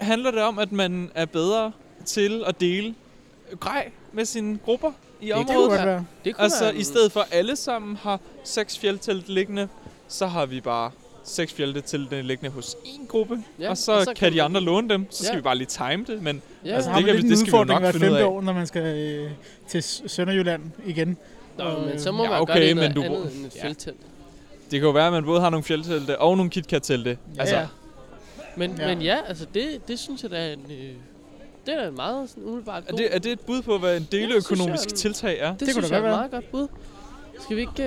handler det om, at man er bedre til at dele grej med sine grupper i Det Det kunne området. være. det kunne Altså, være i stedet for alle sammen har seks fjeldtelt liggende, så har vi bare seks fjeldtelt liggende hos en gruppe. Ja, og så, og så kan de andre låne dem. Så skal Ja. vi bare lige time det. Men Ja, Altså, Altså, det kan vi- det skal vi jo nok finde ud af. år, når man skal øh, til Sønderjylland igen. Nå, Og, men så øh, må Ja, man okay, gøre det men du- andet end et ja. felttelt. det kan jo være, at man både har nogle fjeldtelte og nogle KitKat-telte. Altså, ja. Men Ja. ja, men ja altså det, det synes jeg da er en... Øh, det er en meget sådan, umiddelbart er god. det, er det et bud på, hvad en deleøkonomisk jeg, tiltag er? det, det kunne synes da jeg er godt et meget godt bud. Skal vi ikke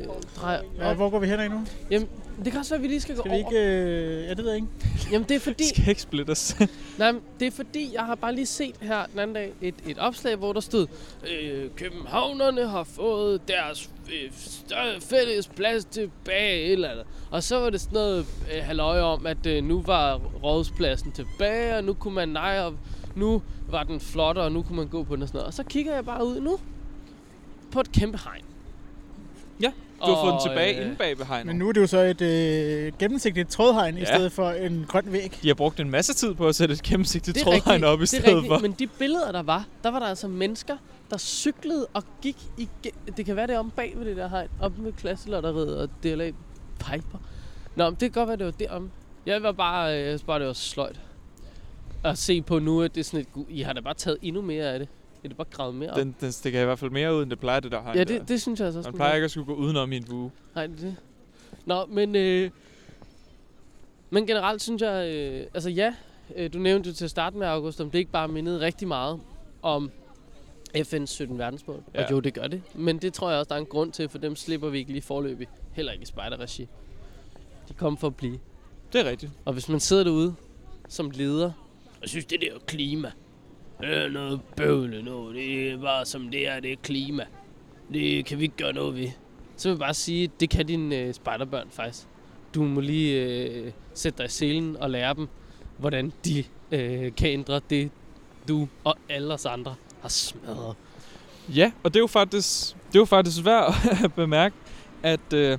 øh, dreje Ja, op? hvor går vi hen nu? Jamen, det kan også være, at vi lige skal gå Skal vi over. ikke... Øh, ja, det ved jeg ikke. Jamen, det er fordi... Skal ikke splitte os. Nej, men det er fordi, jeg har bare lige set her den anden dag et, et opslag, hvor der stod, øh, Københavnerne har fået deres øh, større fælles plads tilbage, et eller andet. Og så var det sådan noget øh, halløj om, at øh, nu var rådspladsen tilbage, og nu kunne man nej, og nu var den flottere, og nu kunne man gå på den og sådan noget. Og så kigger jeg bare ud nu på et kæmpe hegn. Ja, du har fået den Og, tilbage øh, inde bag ved hegnet. Men nu er det jo så et øh, gennemsigtigt trådhegn ja. i stedet for en grøn væg. De har brugt en masse tid på at sætte et gennemsigtigt Det trådhegn rigtigt, op i det er stedet rigtigt, for. Men de billeder, der var, der var der altså mennesker, der cyklede og gik i... Det kan være, det er om bag ved det der hegn, op med klasselotteriet og DLA Piper. Nå, men det kan godt være, det var derom. Jeg var bare, øh, jeg bare, det var sløjt. At se på nu, at det er sådan et... I har da bare taget endnu mere af det. I har da bare gravet mere op. Den, den stikker i hvert fald mere ud, end det plejer, det der hegn ja, der. det, det synes jeg altså også. Man plejer ikke at skulle gå udenom i en bue. Nej, det er det. Nå, men... Øh, men generelt synes jeg... Øh, altså ja, øh, du nævnte jo til at starte med, August, om det ikke bare mindede rigtig meget om FN's 17 verdensmål. Ja. Ja. Og jo, det gør det. Men det tror jeg også, der er en grund til, for dem slipper vi ikke lige forløbig. Heller ikke i spejderregi. De kommer for at blive. Det er rigtigt. Og hvis man sidder derude som leder, jeg synes, det der klima, det er noget bøvle nu. Det er bare som det er, det er klima. Det kan vi ikke gøre noget ved. Så vil jeg bare sige, det kan dine øh, spejderbørn faktisk. Du må lige øh, sætte dig i selen og lære dem, hvordan de øh, kan ændre det, du og alle os andre har smadret. Ja, og det er jo faktisk, det er jo faktisk værd at bemærke, at øh,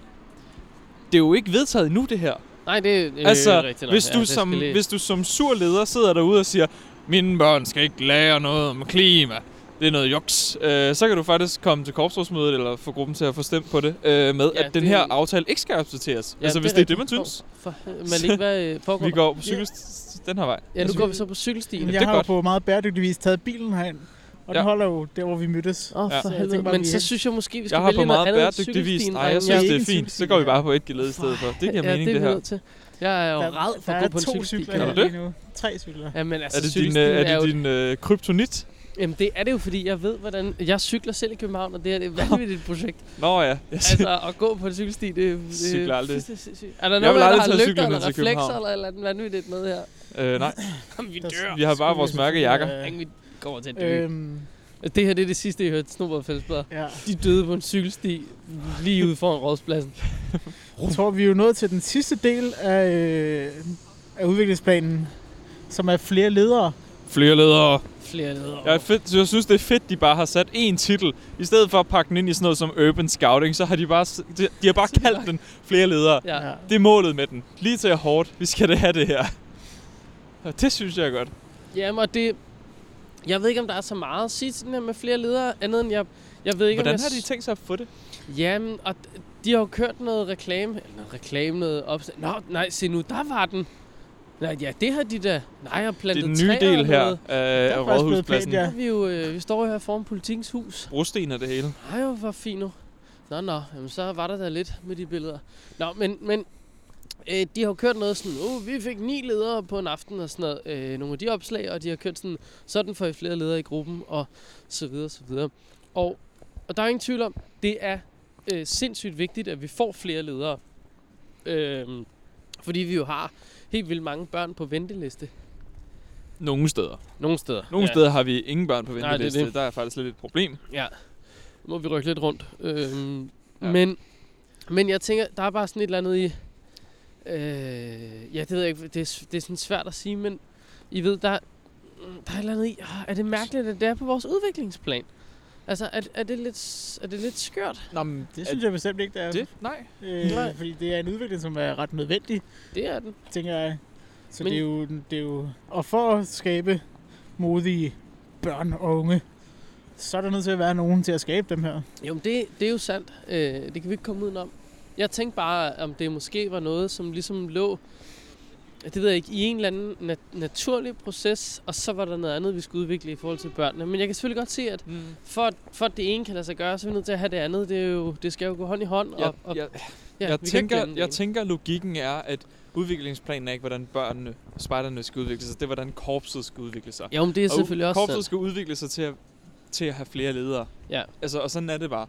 det er jo ikke vedtaget endnu, det her. Nej, det er øh, altså, rigtigt nok. hvis, Ja, du det som, hvis du som sur leder sidder derude og siger, mine børn skal ikke lære noget om klima, det er noget juks, øh, så kan du faktisk komme til korpsrådsmødet eller få gruppen til at få stemt på det, øh, med Ja, at den det- her aftale ikke skal accepteres. Ja, altså, hvis det er det, man synes. For, for, man ikke, hvad øh, foregår Vi går på cykel den her vej. Ja, nu går vi så på cykelstien. Det jeg er har jo godt. på meget bæredygtig vis taget bilen herind. Og den Ja. holder jo der, hvor vi mødtes. Oh, Ja. for Så jeg bare, Men vi så er- synes jeg måske, vi skal Jeg har vælge på noget meget andet bæredygtig vis. cykelstien, Nej, jeg synes, Ja, det er fint. Så går vi ja. bare på et geled i stedet for. Det giver ja, mening, det det er her. til. Jeg er jo Der- red for at gå er på en to cykelsti. cykler Kan her du det? lige nu. Tre cykler. Jamen altså, Er det din, øh, er er det din øh, kryptonit? Jamen det er det jo, fordi jeg ved, hvordan... Jeg cykler selv i København, og det her det er et vanvittigt projekt. Nå ja. altså, at gå på en cykelsti, det er... det Cykler aldrig. det er. Er der Jeg nogen, vil aldrig der har lygter cyklen eller reflekser eller et eller andet vanvittigt med her? Øh, nej, vi dør. vi har bare vores mørke jakker. øh, vi kommer til at dø. Øhm, Det her det er det sidste, jeg hørte Snobrød Fællesblad. ja. De døde på en cykelsti lige ude foran rådspladsen. Jeg tror, vi er jo nået til den sidste del af, øh, af udviklingsplanen, som er flere ledere. Flere ledere. Flere ledere. Jeg, er fedt, jeg synes, det er fedt, de bare har sat én titel. I stedet for at pakke den ind i sådan noget som Urban Scouting, så har de bare, de, de har bare kaldt den flere ledere. Ja. Ja. Det er målet med den. Lige til hårdt. Vi skal det have det her. Og det synes jeg er godt. Jamen, og det... Jeg ved ikke, om der er så meget at sige til den her med flere ledere, andet end jeg... Jeg ved ikke, Hvordan om jeg... har de tænkt sig at få det? Jamen, og de har jo kørt noget reklame, eller noget reklame, noget opslag. Nå, nej, se nu, der var den. Nej, ja, det har de da. Nej, jeg har Det plantet er den nye del her noget. af, er Rådhuspladsen. pænt, Ja. Vi, jo, øh, vi står jo her foran politikens hus. Brosten og det hele. Nej, hvor fint nu. Nå, nå, jamen, så var der da lidt med de billeder. Nå, men, men Øh, de har kørt noget sådan, oh, vi fik ni ledere på en aften og sådan noget. Øh, nogle af de opslag, og de har kørt sådan, sådan får I flere ledere i gruppen, og så videre, så videre. Og, og der er ingen tvivl om, det er øh, sindssygt vigtigt, at vi får flere ledere. Øh, fordi vi jo har helt vildt mange børn på venteliste. Nogle steder. Nogle steder. Nogle ja. steder har vi ingen børn på Nej, det er venteliste. det. Der er faktisk lidt et problem. Ja. Nu må vi rykke lidt rundt. Ja. ja. men, men jeg tænker, der er bare sådan et eller andet i... Øh, ja, det ved jeg ikke. Det er, det er sådan svært at sige, men I ved, der, der er et eller andet i... Er det mærkeligt, at det er på vores udviklingsplan? Altså, er, er, det, lidt, er det lidt skørt? Nå, men Det synes jeg bestemt ikke, det er. det? Nej. Øh, Nej. fordi det er en udvikling, som er ret nødvendig, Det er den. tænker jeg. Så Men- det er, jo, det er jo... Og for at skabe modige børn og unge, så er der nødt til at være nogen til at skabe dem her. Jo, men det, det er jo sandt. Øh, det kan vi ikke komme udenom. Jeg tænkte bare, om det måske var noget, som ligesom lå det ved jeg ikke, i en eller anden nat- naturlig proces, og så var der noget andet, vi skulle udvikle i forhold til børnene. Men jeg kan selvfølgelig godt se, at Mm. for, at- for at det ene kan lade sig gøre, så er vi nødt til at have det andet. Det, er jo, det skal jo gå hånd i hånd. Jeg, og, og, jeg, ja, jeg, tænker, jeg tænker, logikken er, at udviklingsplanen er ikke, hvordan børnene, spejderne skal udvikle sig. Det er, hvordan korpset skal udvikle sig. Jo, men det er Og selvfølgelig også korpset sandt. skal udvikle sig til at, til at have flere ledere. Ja. Altså, og sådan er det bare.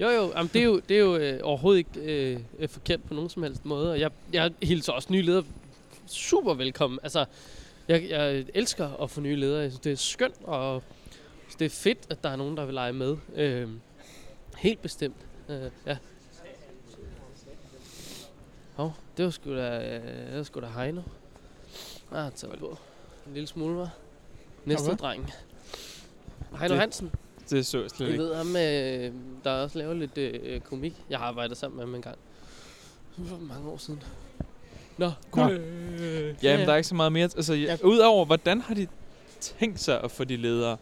Jo, jo, jamen, det er jo, det er jo øh, overhovedet ikke øh, øh, forkert på nogen som helst måde. Og jeg, jeg hilser også nye ledere super velkommen. Altså, jeg, jeg elsker at få nye ledere. Jeg synes, det er skønt, og det er fedt, at der er nogen, der vil lege med. Øh, helt bestemt. Øh, ja. Hov, det var sgu da, øh, det var sgu da Heino. Ah, taget på. En lille smule, var. Næste hvad? dreng. Heino Det- Hansen. Det så jeg slet Jeg ikke. ved ham, øh, der også laver lidt øh, komik. Jeg har arbejdet sammen med ham en gang. For mange år siden. Nå, Nå. Øh, Ja, men der er ikke så meget mere. Altså, ja. Ja. Udover, hvordan har de tænkt sig at få de ledere?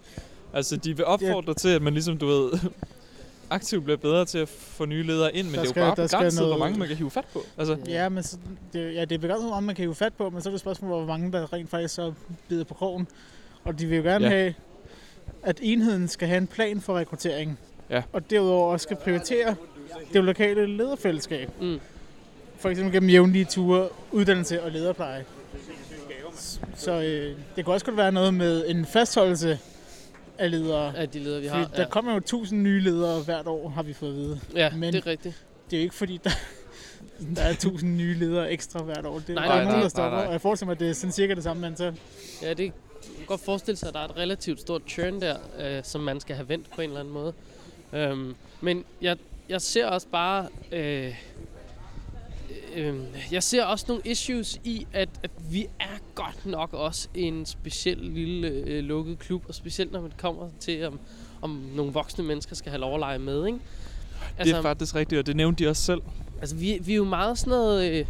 Altså, de vil opfordre til, at man ligesom, du ved, aktivt bliver bedre til at få nye ledere ind, men Der det er skal- jo bare begrænset, noget- hvor mange man kan hive fat på. Altså, Ja, men så, det, ja, det er begrænset, hvor meget man kan hive fat på, men så er det et spørgsmål, hvor mange der rent faktisk så bider på krogen. Og de vil jo gerne Ja. ja. have, at enheden skal have en plan for rekruttering. Ja. Og derudover også skal prioritere det lokale lederfællesskab. Mm. For eksempel gennem jævnlige ture, uddannelse og lederpleje. Så øh, det kunne også godt være noget med en fastholdelse af ledere. af de ledere, vi Fordi har. der kommer jo tusind nye ledere hvert år, har vi fået at vide. ja, men- det er rigtigt. Det er jo ikke fordi, der, der er tusind nye ledere ekstra hvert år. Det er Nej, nej, nej, nogen, nej, der stopper. nej, nej. Og jeg forestiller mig, at det er sådan cirka det samme antal. Ja, det man kan godt forestille sig, at der er et relativt stort churn der, øh, som man skal have vendt på en eller anden måde. Øhm, men jeg, jeg ser også bare... Øh, øh, jeg ser også nogle issues i, at, at vi er godt nok også en speciel lille øh, lukket klub, og specielt når man kommer til, om, om nogle voksne mennesker skal have lov at lege med, ikke? det er faktisk rigtigt, og det nævnte de også selv. Altså, vi, vi er jo meget sådan noget... Øh,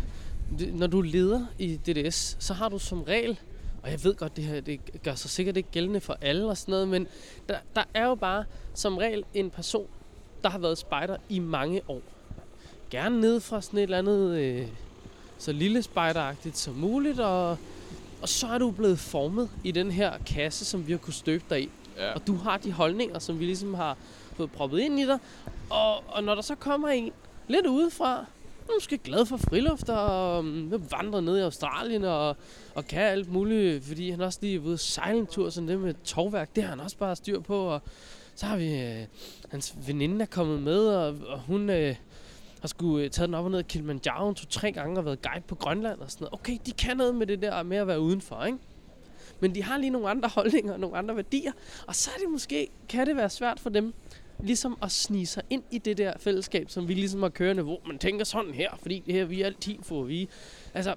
når du er leder i DDS, så har du som regel... Og jeg ved godt, det her det gør sig sikkert ikke gældende for alle og sådan noget, men der, der er jo bare som regel en person, der har været spejder i mange år. Gerne ned fra sådan et eller andet øh, så lille spejderagtigt som muligt, og, og så er du blevet formet i den her kasse, som vi har kunnet støbe dig i. Ja. Og du har de holdninger, som vi ligesom har fået proppet ind i dig. Og, og når der så kommer en lidt udefra, måske glad for friluft og øhm, um, vandrer ned i Australien og, og kan alt muligt, fordi han også lige er ude at sejle en tur, sådan det med tovværk, det har han også bare styr på. Og så har vi, øh, hans veninde er kommet med, og, og hun øh, har skulle øh, taget den op og ned af Kilimanjaro to-tre gange og været guide på Grønland og sådan noget. Okay, de kan noget med det der med at være udenfor, ikke? Men de har lige nogle andre holdninger og nogle andre værdier, og så er det måske, kan det være svært for dem, ligesom at snige sig ind i det der fællesskab, som vi ligesom har kørende, hvor man tænker sådan her, fordi det her, vi er altid for vi. Altså,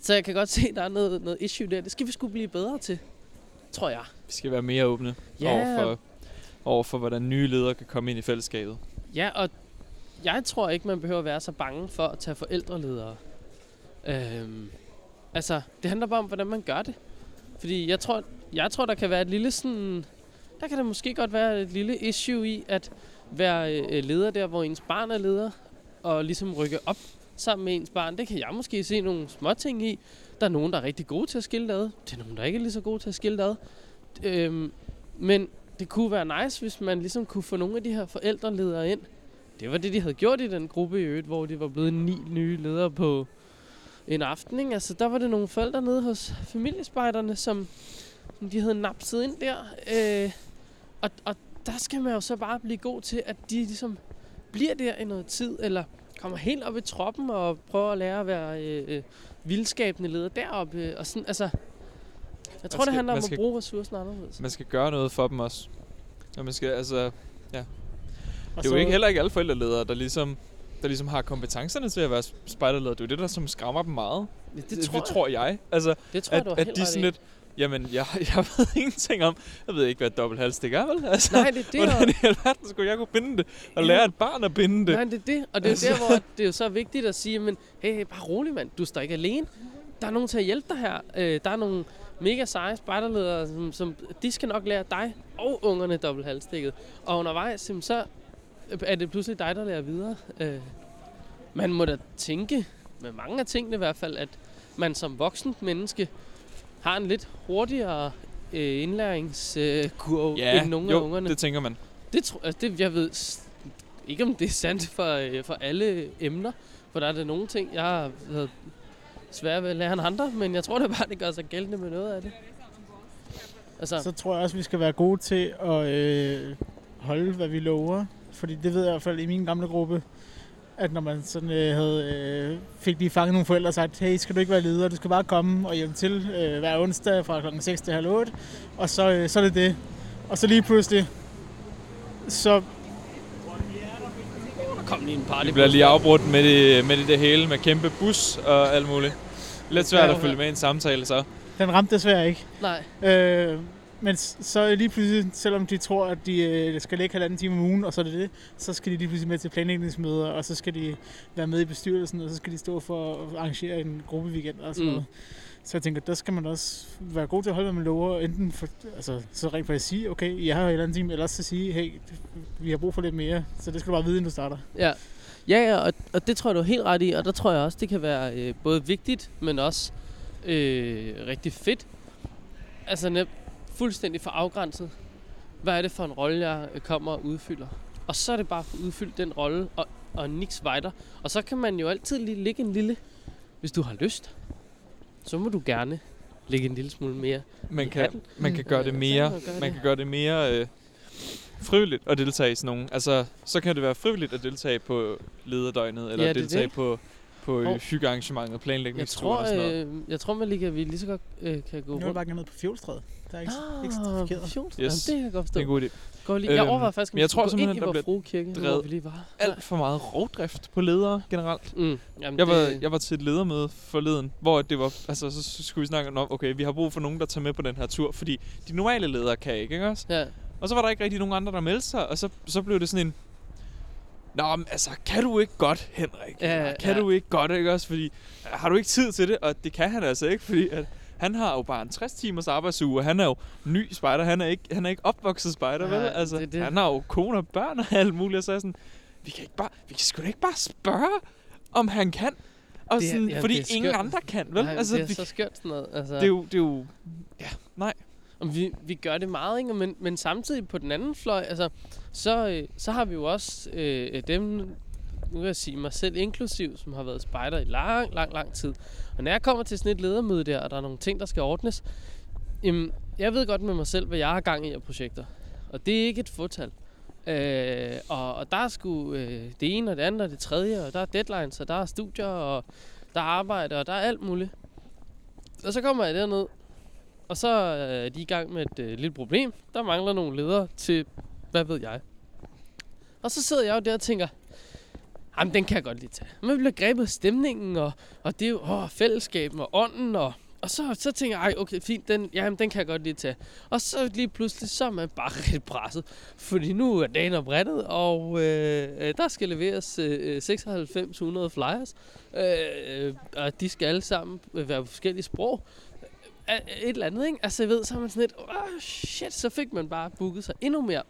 så jeg kan godt se, at der er noget, noget issue der. Det skal vi skulle blive bedre til, tror jeg. Vi skal være mere åbne Ja. over, for, over for, hvordan nye ledere kan komme ind i fællesskabet. Ja, og jeg tror ikke, man behøver at være så bange for at tage forældreledere. Øhm, altså, det handler bare om, hvordan man gør det. Fordi jeg tror, jeg tror, der kan være et lille sådan... Der kan der måske godt være et lille issue i at være øh, leder der, hvor ens barn er leder, og ligesom rykke op sammen med ens barn. Det kan jeg måske se nogle små ting i. Der er nogen, der er rigtig gode til at skille det ad. Det er nogen, der ikke er lige så gode til at skille det ad. Øhm, men det kunne være nice, hvis man ligesom kunne få nogle af de her forældreledere ind. Det var det, de havde gjort i den gruppe i øvrigt, hvor de var blevet ni nye ledere på en aften, ikke? Altså, der var det nogle forældre nede hos familiespejderne, som, som de havde napset ind der. Øh, og, og der skal man jo så bare blive god til, at de ligesom bliver der i noget tid, eller kommer helt op i troppen og prøver at lære at være øh, øh, vildskabende leder deroppe. Øh, og sådan, altså, jeg tror, skal- det handler om skal- at bruge ressourcen anderledes. Man skal gøre noget for dem også. Og man skal, altså, Og det er jo ikke heller ikke alle forældreledere, der ligesom, der ligesom har kompetencerne til at være spejderleder. Det er jo det, der som skræmmer dem meget. Det, Det, det, tror, det jeg, tror jeg. Altså, det tror at, jeg, at helt de sådan lidt, jamen, jeg, jeg ved ingenting om, jeg ved ikke, hvad et dobbelt halsstik er, vel? Altså, Nej, det er det. hvordan i alverden skulle jeg kunne binde det? Og lære et barn at binde det? Nej, det er det. Og det er Altså. der, hvor det er jo så vigtigt at sige, men hey, hey, bare rolig, mand. Du står ikke alene. Der er nogen til at hjælpe dig her. Øh, der er nogle mega seje spejderledere, som, som, de skal nok lære dig og ungerne dobbelt halvstikket. Og undervejs, så er det pludselig dig, der lærer videre. Øh, man må da tænke, med mange af tingene i hvert fald, at man som voksen menneske har en lidt hurtigere øh, indlæringskurve Ja, end nogle jo, af ungerne. det tænker man. Det tror altså det, jeg ved ikke, om det er sandt for, øh, for alle emner. For der er det nogle ting, jeg har været svært ved at lære end andre, men jeg tror da bare, det gør sig gældende med noget af det. Altså, Så tror jeg også, vi skal være gode til at øh, holde, hvad vi lover. Fordi det ved jeg i hvert fald i min gamle gruppe, at når man sådan, øh, havde, øh, fik lige fanget nogle forældre og sagt, hey, skal du ikke være leder, du skal bare komme og hjælpe til øh, hver onsdag fra klokken 6 til halv 8, og så, øh, så er det det. Og så lige pludselig, så der kom lige en party. Det bliver lige afbrudt med det, med det, det hele, med kæmpe bus og alt muligt. Lidt svært Ja, at følge med i en samtale, så. den ramte desværre ikke. Nej, Øh, men så lige pludselig, selvom de tror, at de øh, skal lægge halvanden time om ugen, og så er det det, så skal de lige pludselig med til planlægningsmøder, og så skal de være med i bestyrelsen, og så skal de stå for at arrangere en gruppeweekend og sådan Mm. noget. Så jeg tænker, der skal man også være god til at holde, hvad man lover, enten for, altså, så rent faktisk sige, okay, jeg har en anden time, eller så sige, hey, vi har brug for lidt mere, så det skal du bare vide, inden du starter. ja. Ja, ja, og, og det tror jeg, du er helt ret i, og der tror jeg også, det kan være øh, både vigtigt, men også øh, rigtig fedt. Altså fuldstændig for afgrænset. Hvad er det for en rolle, jeg øh, kommer og udfylder? Og så er det bare at få udfyldt den rolle, og, og niks weiter. Og så kan man jo altid lige lægge en lille, hvis du har lyst, så må du gerne lægge en lille smule mere. Man kan, hatten. man kan gøre det mere, man gøre man det. kan gøre det mere øh, frivilligt at deltage i sådan nogle. Altså, så kan det være frivilligt at deltage på lederdøgnet, eller Ja, deltage det. på, på øh, hyggearrangementet, tror, og sådan noget. øh, jeg tror, man lige kan, vi lige så godt øh, kan gå Nu er jeg rundt. bare gerne ned på Fjolstræde. Der er ikke, Ah, ikke. Fjolsted. Yes. Jamen, det kan jeg godt forstå. Det er en god idé. Går lige. Jeg Øhm, overvejer faktisk, om jeg tror gå ind i der vor bliver frue kirke, hvor vi lige var. Alt for meget rovdrift på ledere generelt. Mm. Jamen, Jeg var, det, jeg var til et ledermøde forleden, hvor det var, altså, så skulle vi snakke om, okay, vi har brug for nogen, der tager med på den her tur, fordi de normale ledere kan ikke, ikke også? Ja, Og så var der ikke rigtig nogen andre, der meldte sig, og så, så blev det sådan en... Nå, men altså, kan du ikke godt, Henrik? Ja, kan ja. du ikke godt, ikke også? Fordi, har du ikke tid til det? Og det kan han altså ikke, fordi at han har jo bare en 60 timers arbejdsuge, og han er jo ny spejder. Han er ikke, han er ikke opvokset spejder, Nej, vel? Altså, det det. han har jo kone og børn og alt muligt, og så er sådan, vi kan, ikke bare, vi kan sgu da ikke bare spørge, om han kan. Og Det er- sådan, ja, fordi det er ingen andre kan, vel? Nej, altså, det er vi, så skørt sådan noget. Altså, det, er jo, det er jo... Ja, nej. Og vi, vi gør det meget, ikke? Men, men samtidig på den anden fløj, altså, så, øh, så har vi jo også øh, dem, nu kan jeg sige mig selv inklusiv, som har været spejder i lang, lang, lang tid. Og når jeg kommer til sådan et ledermøde der, og der er nogle ting, der skal ordnes, jamen, jeg ved godt med mig selv, hvad jeg har gang i af projekter. Og det er ikke et fortal. Øh, og, og der er sgu øh, det ene og det andet og det tredje, og der er deadlines, og der er studier, og der er arbejde, og der er alt muligt. Og så kommer jeg derned, og så øh, er de i gang med et øh, lille problem. Der mangler nogle ledere til, hvad ved jeg. Og så sidder jeg jo der og tænker, jamen den kan jeg godt lige tage. Man bliver grebet af stemningen, og, og det er jo åh, fællesskaben og ånden, og, og så, så tænker jeg, ej, okay, fint, den, jamen, den kan jeg godt lige tage. Og så lige pludselig, så er man bare rigtig presset. Fordi nu er dagen oprettet, og øh, øh der skal leveres øh, 9600 flyers. Øh, øh, og de skal alle sammen øh, være på forskellige sprog et eller andet, ikke? Altså, jeg ved, så er man sådan lidt, oh, shit, så fik man bare booket sig endnu mere.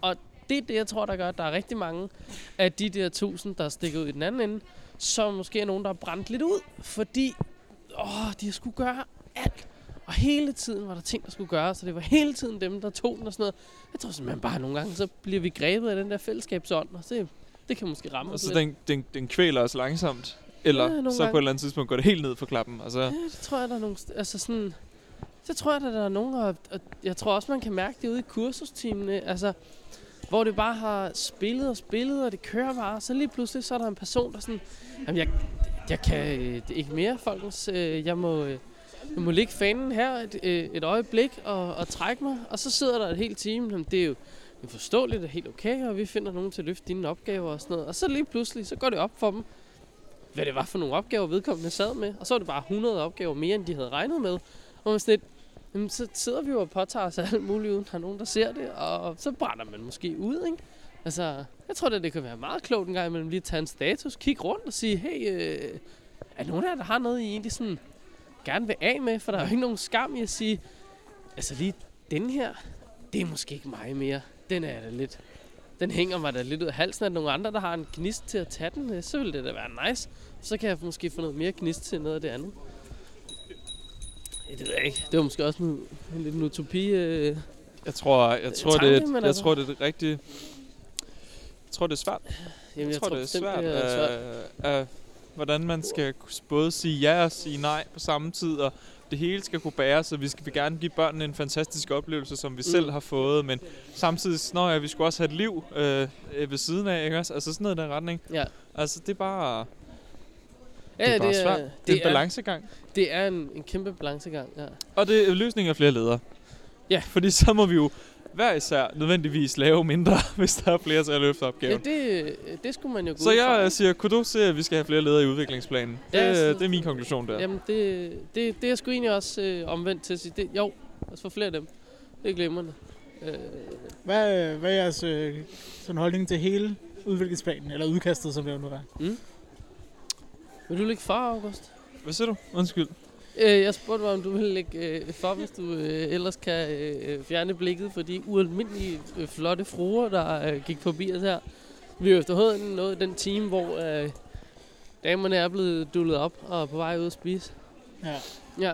Og det er det, jeg tror, der gør, at der er rigtig mange af de der tusind, der stikker ud i den anden ende, som måske er nogen, der er brændt lidt ud, fordi åh, de skulle gøre alt. Og hele tiden var der ting, der skulle gøres, så det var hele tiden dem, der tog den og sådan noget. Jeg tror simpelthen bare, at nogle gange, så bliver vi grebet af den der fællesskabsånd, og det, det kan måske ramme Og os så lidt. den, den, den kvæler os langsomt Eller Ja, så på gange. et eller andet tidspunkt går det helt ned for klappen. Altså, Ja, det tror jeg, der er nogle... Altså sådan... Det tror jeg, der er nogen, og, og jeg tror også, man kan mærke det ude i kursusteamene, altså, hvor det bare har spillet og spillet, og det kører bare, så lige pludselig, så er der en person, der sådan, jamen jeg, jeg kan øh, det ikke mere, folkens, øh, jeg må, øh, jeg må ligge fanen her et, øh, et øjeblik og, og trække mig, og så sidder der et helt team, jamen, det er jo det er forståeligt og helt okay, og vi finder nogen til at løfte dine opgaver og sådan noget, og så lige pludselig, så går det op for dem, hvad det var for nogle opgaver, vedkommende sad med. Og så var det bare 100 opgaver mere, end de havde regnet med. Og man sådan lidt, jamen, så sidder vi jo og påtager os alt muligt, uden der er nogen, der ser det. Og så brænder man måske ud, ikke? Altså, jeg tror da, det kan være meget klogt en gang imellem lige at tage en status, kigge rundt og sige, hey, øh, er der nogen af jer, der har noget, I egentlig sådan gerne vil af med? For der er jo ikke nogen skam i at sige, altså lige den her, det er måske ikke mig mere. Den er da lidt, den hænger mig da lidt ud af halsen. at nogle nogen andre, der har en gnist til at tage den, øh, så vil det da være nice. Så kan jeg måske få noget mere gnist til noget af det andet. Det ved jeg ikke. Det var måske også en, en lidt en utopi. Øh. jeg tror, jeg tror, tanke, det, er, jeg altså- tror, det er det rigtige... Jeg tror, det er svært. Jamen, jeg, tror, det er svært, det er svært. øh, øh, hvordan man skal både sige ja og sige nej på samme tid, og det hele skal kunne bære, så vi skal vil gerne give børnene en fantastisk oplevelse, som vi mm. selv har fået, men samtidig, når ja, vi skulle også have et liv øh, øh, ved siden af, ikke også? Altså sådan noget i den retning. Ja. Altså, det er bare, Ja, det er bare svært. det, Det er en er, balancegang. det er en, en kæmpe balancegang, ja. Og det er løsningen af flere ledere. Ja. Fordi så må vi jo hver især nødvendigvis lave mindre, hvis der er flere til at løfte Ja, opgaven. det, det skulle man jo gå Så ud fra, jeg ikke? siger kudo til, at vi skal have flere ledere i udviklingsplanen. Det, Ja, så- det er min konklusion der. Jamen, det, det, det er jeg sgu egentlig også øh, omvendt til at sige. Det, jo, lad os få flere af dem. Det er glimrende. Øh, Hvad, hvad er jeres øh, sådan holdning til hele udviklingsplanen, eller udkastet, som det jo nu er? Vil du ligge for, August? Hvad siger du? Undskyld. Øh, jeg spurgte mig, om du ville lægge øh, for, hvis du øh, ellers kan øh, fjerne blikket for de ualmindelige øh, flotte fruer, der øh, gik forbi os her. Vi er efterhånden nået den time, hvor øh, damerne er blevet dullet op og er på vej ud at spise. Ja. Ja,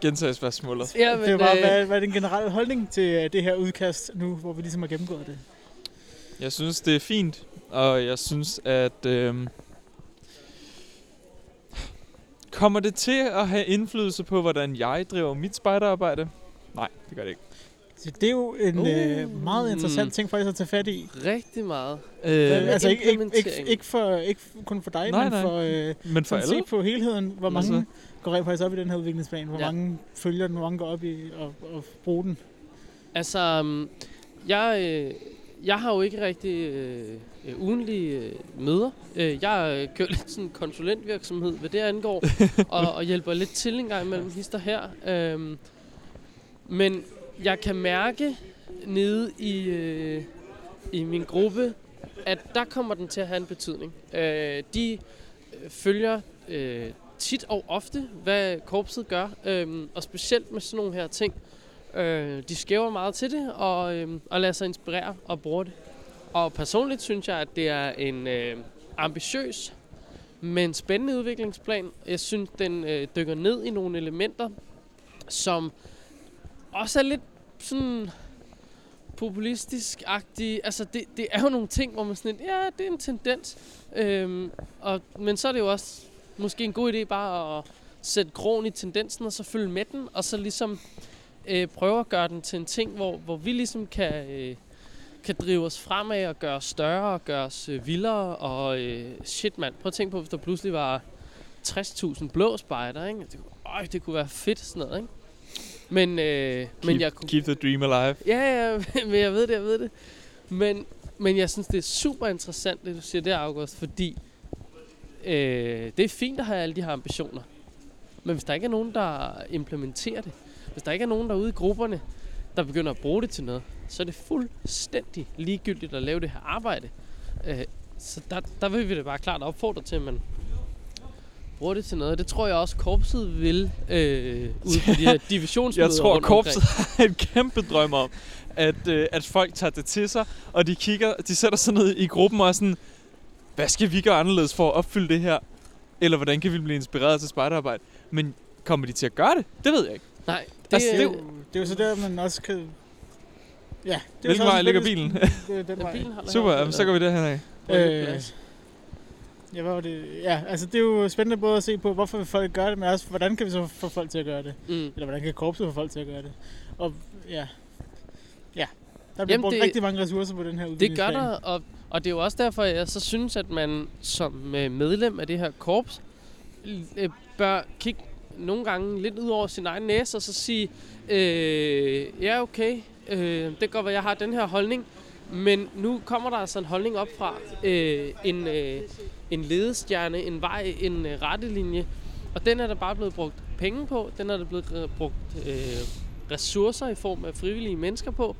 Gentag spørgsmålet. ja det er bare, øh, hvad, hvad er den generelle holdning til øh, det her udkast nu, hvor vi ligesom har gennemgået det? Jeg synes, det er fint, og jeg synes, at... Øh, kommer det til at have indflydelse på, hvordan jeg driver mit spejderarbejde? Nej, det gør det ikke. Så det er jo en uh. øh, Uh. meget interessant ting faktisk at tage fat i. rigtig meget. Øh, Hvad- altså ikke, ikke, ikke, for, ikke kun for dig, Nej, men nej. for, øh, men for sådan se alle? på helheden. Hvor mange Altså- går rent faktisk op i den her udviklingsplan? Hvor Ja. mange følger den? Hvor mange går op i at, at bruge den? Altså, um, jeg, øh, jeg har jo ikke rigtig øh, øh, ugenlige øh, møder. Øh, jeg øh, kører lidt sådan konsulentvirksomhed, hvad det angår, og, og hjælper lidt til en gang imellem hister her. Øhm, men jeg kan mærke nede i, øh, i min gruppe, at der kommer den til at have en betydning. Øh, de øh, følger øh, tit og ofte, hvad korpset gør, øh, og specielt med sådan nogle her ting. Øh, de skæver meget til det, og, øh, og lader sig inspirere og bruger det. Og personligt synes jeg, at det er en øh, ambitiøs, men spændende udviklingsplan. Jeg synes, den øh, dykker ned i nogle elementer, som også er lidt sådan populistisk-agtige. Altså, det, det er jo nogle ting, hvor man sådan ja, det er en tendens. Øhm, og, men så er det jo også måske en god idé bare at sætte krogen i tendensen, og så følge med den, og så ligesom øh, prøve at gøre den til en ting, hvor, hvor vi ligesom kan, øh, kan drive os fremad og gøre os større og gøre os øh, vildere. Og øh, shit mand, prøv at tænke på, hvis der pludselig var 60.000 blå spejder, ikke? Det, kunne- øj, det kunne være fedt sådan noget, ikke? Men, øh, men Keep, jeg kunne... keep the dream alive. Ja, ja, men jeg ved det, jeg ved det. Men, men jeg synes, det er super interessant, det du siger der, August, fordi øh, det er fint at have alle de her ambitioner. Men hvis der ikke er nogen, der implementerer det, hvis der ikke er nogen, der er ude i grupperne, der begynder at bruge det til noget, så er det fuldstændig ligegyldigt at lave det her arbejde. Øh, så der, der vil vi da bare klart opfordre til, at man bruger det til noget. Det tror jeg også, korpset vil øh, ude på de her divisionsmøder Jeg tror, korpset har en kæmpe drøm om, at, øh, at folk tager det til sig, og de kigger, de sætter sig ned i gruppen og er sådan, hvad skal vi gøre anderledes for at opfylde det her? Eller hvordan kan vi blive inspireret til spejderarbejde? Men kommer de til at gøre det? Det ved jeg ikke. Nej, det, Altså, Det det er, jo, det så der, man også kan... Ja, det er Hvilken vej ligger bilen? Det er den Ja, vej. bilen holder Super, jamen, så går vi derhen af. Øh, Ja, hvad var det? Ja, altså det er jo spændende både at se på, hvorfor folk gøre det, men også, hvordan kan vi så få folk til at gøre det? Mm. Eller hvordan kan korpset få folk til at gøre det? Og ja, ja. Der bliver Jamen, brugt det- rigtig mange ressourcer på den her Det gør der, og, og det er jo også derfor, jeg så synes, at man som øh, medlem af det her korps øh, bør kigge nogle gange lidt ud over sin egen næse og så sige, øh, ja okay, øh, det kan godt være, jeg har den her holdning, men nu kommer der altså en holdning op fra øh, en, øh, en ledestjerne, en vej, en øh, rettelinje, og den er der bare blevet brugt penge på, den er der blevet øh, brugt øh, ressourcer i form af frivillige mennesker på,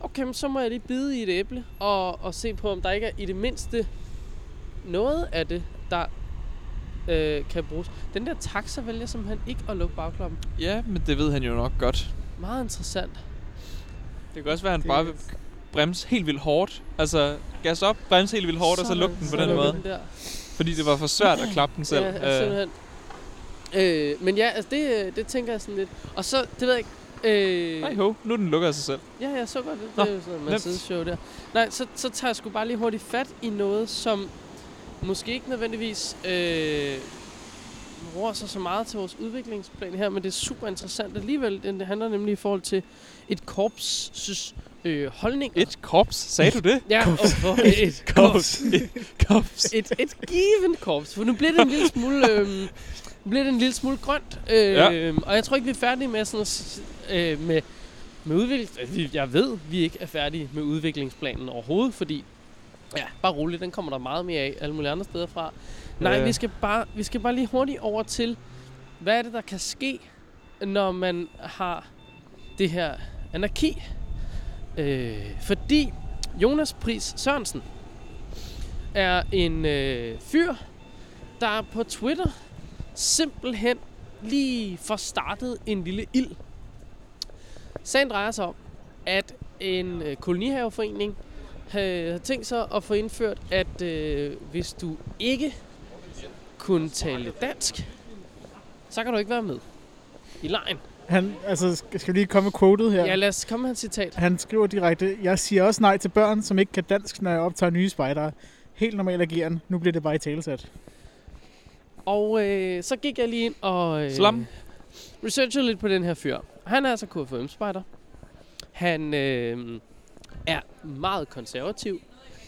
okay, men så må jeg lige bide i et æble og, og se på, om der ikke er i det mindste noget af det, der øh, kan bruges. Den der taxa vælger simpelthen ikke at lukke bagkloppen. Ja, men det ved han jo nok godt. Meget interessant. Det kan også være, at han Det- bare vil bremse helt vildt hårdt. Altså, gas op, bremse helt vildt hårdt, og så lukke den på så den måde. Den der. Fordi det var for svært at klappe den selv. Ja, Øh, simpelthen. Øh, men ja, altså det, øh, det tænker jeg sådan lidt. Og så, det ved jeg ikke... Øh, Nej, ho, nu den lukker af sig selv. Ja, jeg så godt det. Nå, Det er jo sådan en. Mercedes-show der. Nej, så, så tager jeg sgu bare lige hurtigt fat i noget, som måske ikke nødvendigvis øh, bruger sig så meget til vores udviklingsplan her, men det er super interessant alligevel. Det handler nemlig i forhold til et korps' øh, holdning. Et korps, sagde du det? Ja, og for et korps. Et korps. Et, et given korps. For nu bliver det en lille smule... Øh, bliver det en lille smule grønt. Øh, Ja. Og jeg tror ikke, vi er færdige med sådan at øh, med, med udvikling. Vi- Jeg ved, vi ikke er færdige med udviklingsplanen overhovedet, fordi ja, bare roligt, den kommer der meget mere af alle mulige andre steder fra. Nej, Ja. vi skal, bare, vi skal bare lige hurtigt over til, hvad er det, der kan ske, når man har det her anarki. Øh, fordi Jonas Pris Sørensen er en øh, fyr, der på Twitter simpelthen lige får startet en lille ild. Sagen drejer sig om, at en øh, kolonihaveforening havde har tænkt sig at få indført, at øh, hvis du ikke kunne tale dansk, så kan du ikke være med i lejen. Han, altså, skal vi lige komme med quotet her? Ja, lad os komme med et citat. Han skriver direkte, jeg siger også nej til børn, som ikke kan dansk, når jeg optager nye spejdere. Helt normal ageren. Nu bliver det bare i talesat. Og øh, så gik jeg lige ind og øh, Slam. researchede lidt på den her fyr. Han er altså KFM-spejder. Han øh, er meget konservativ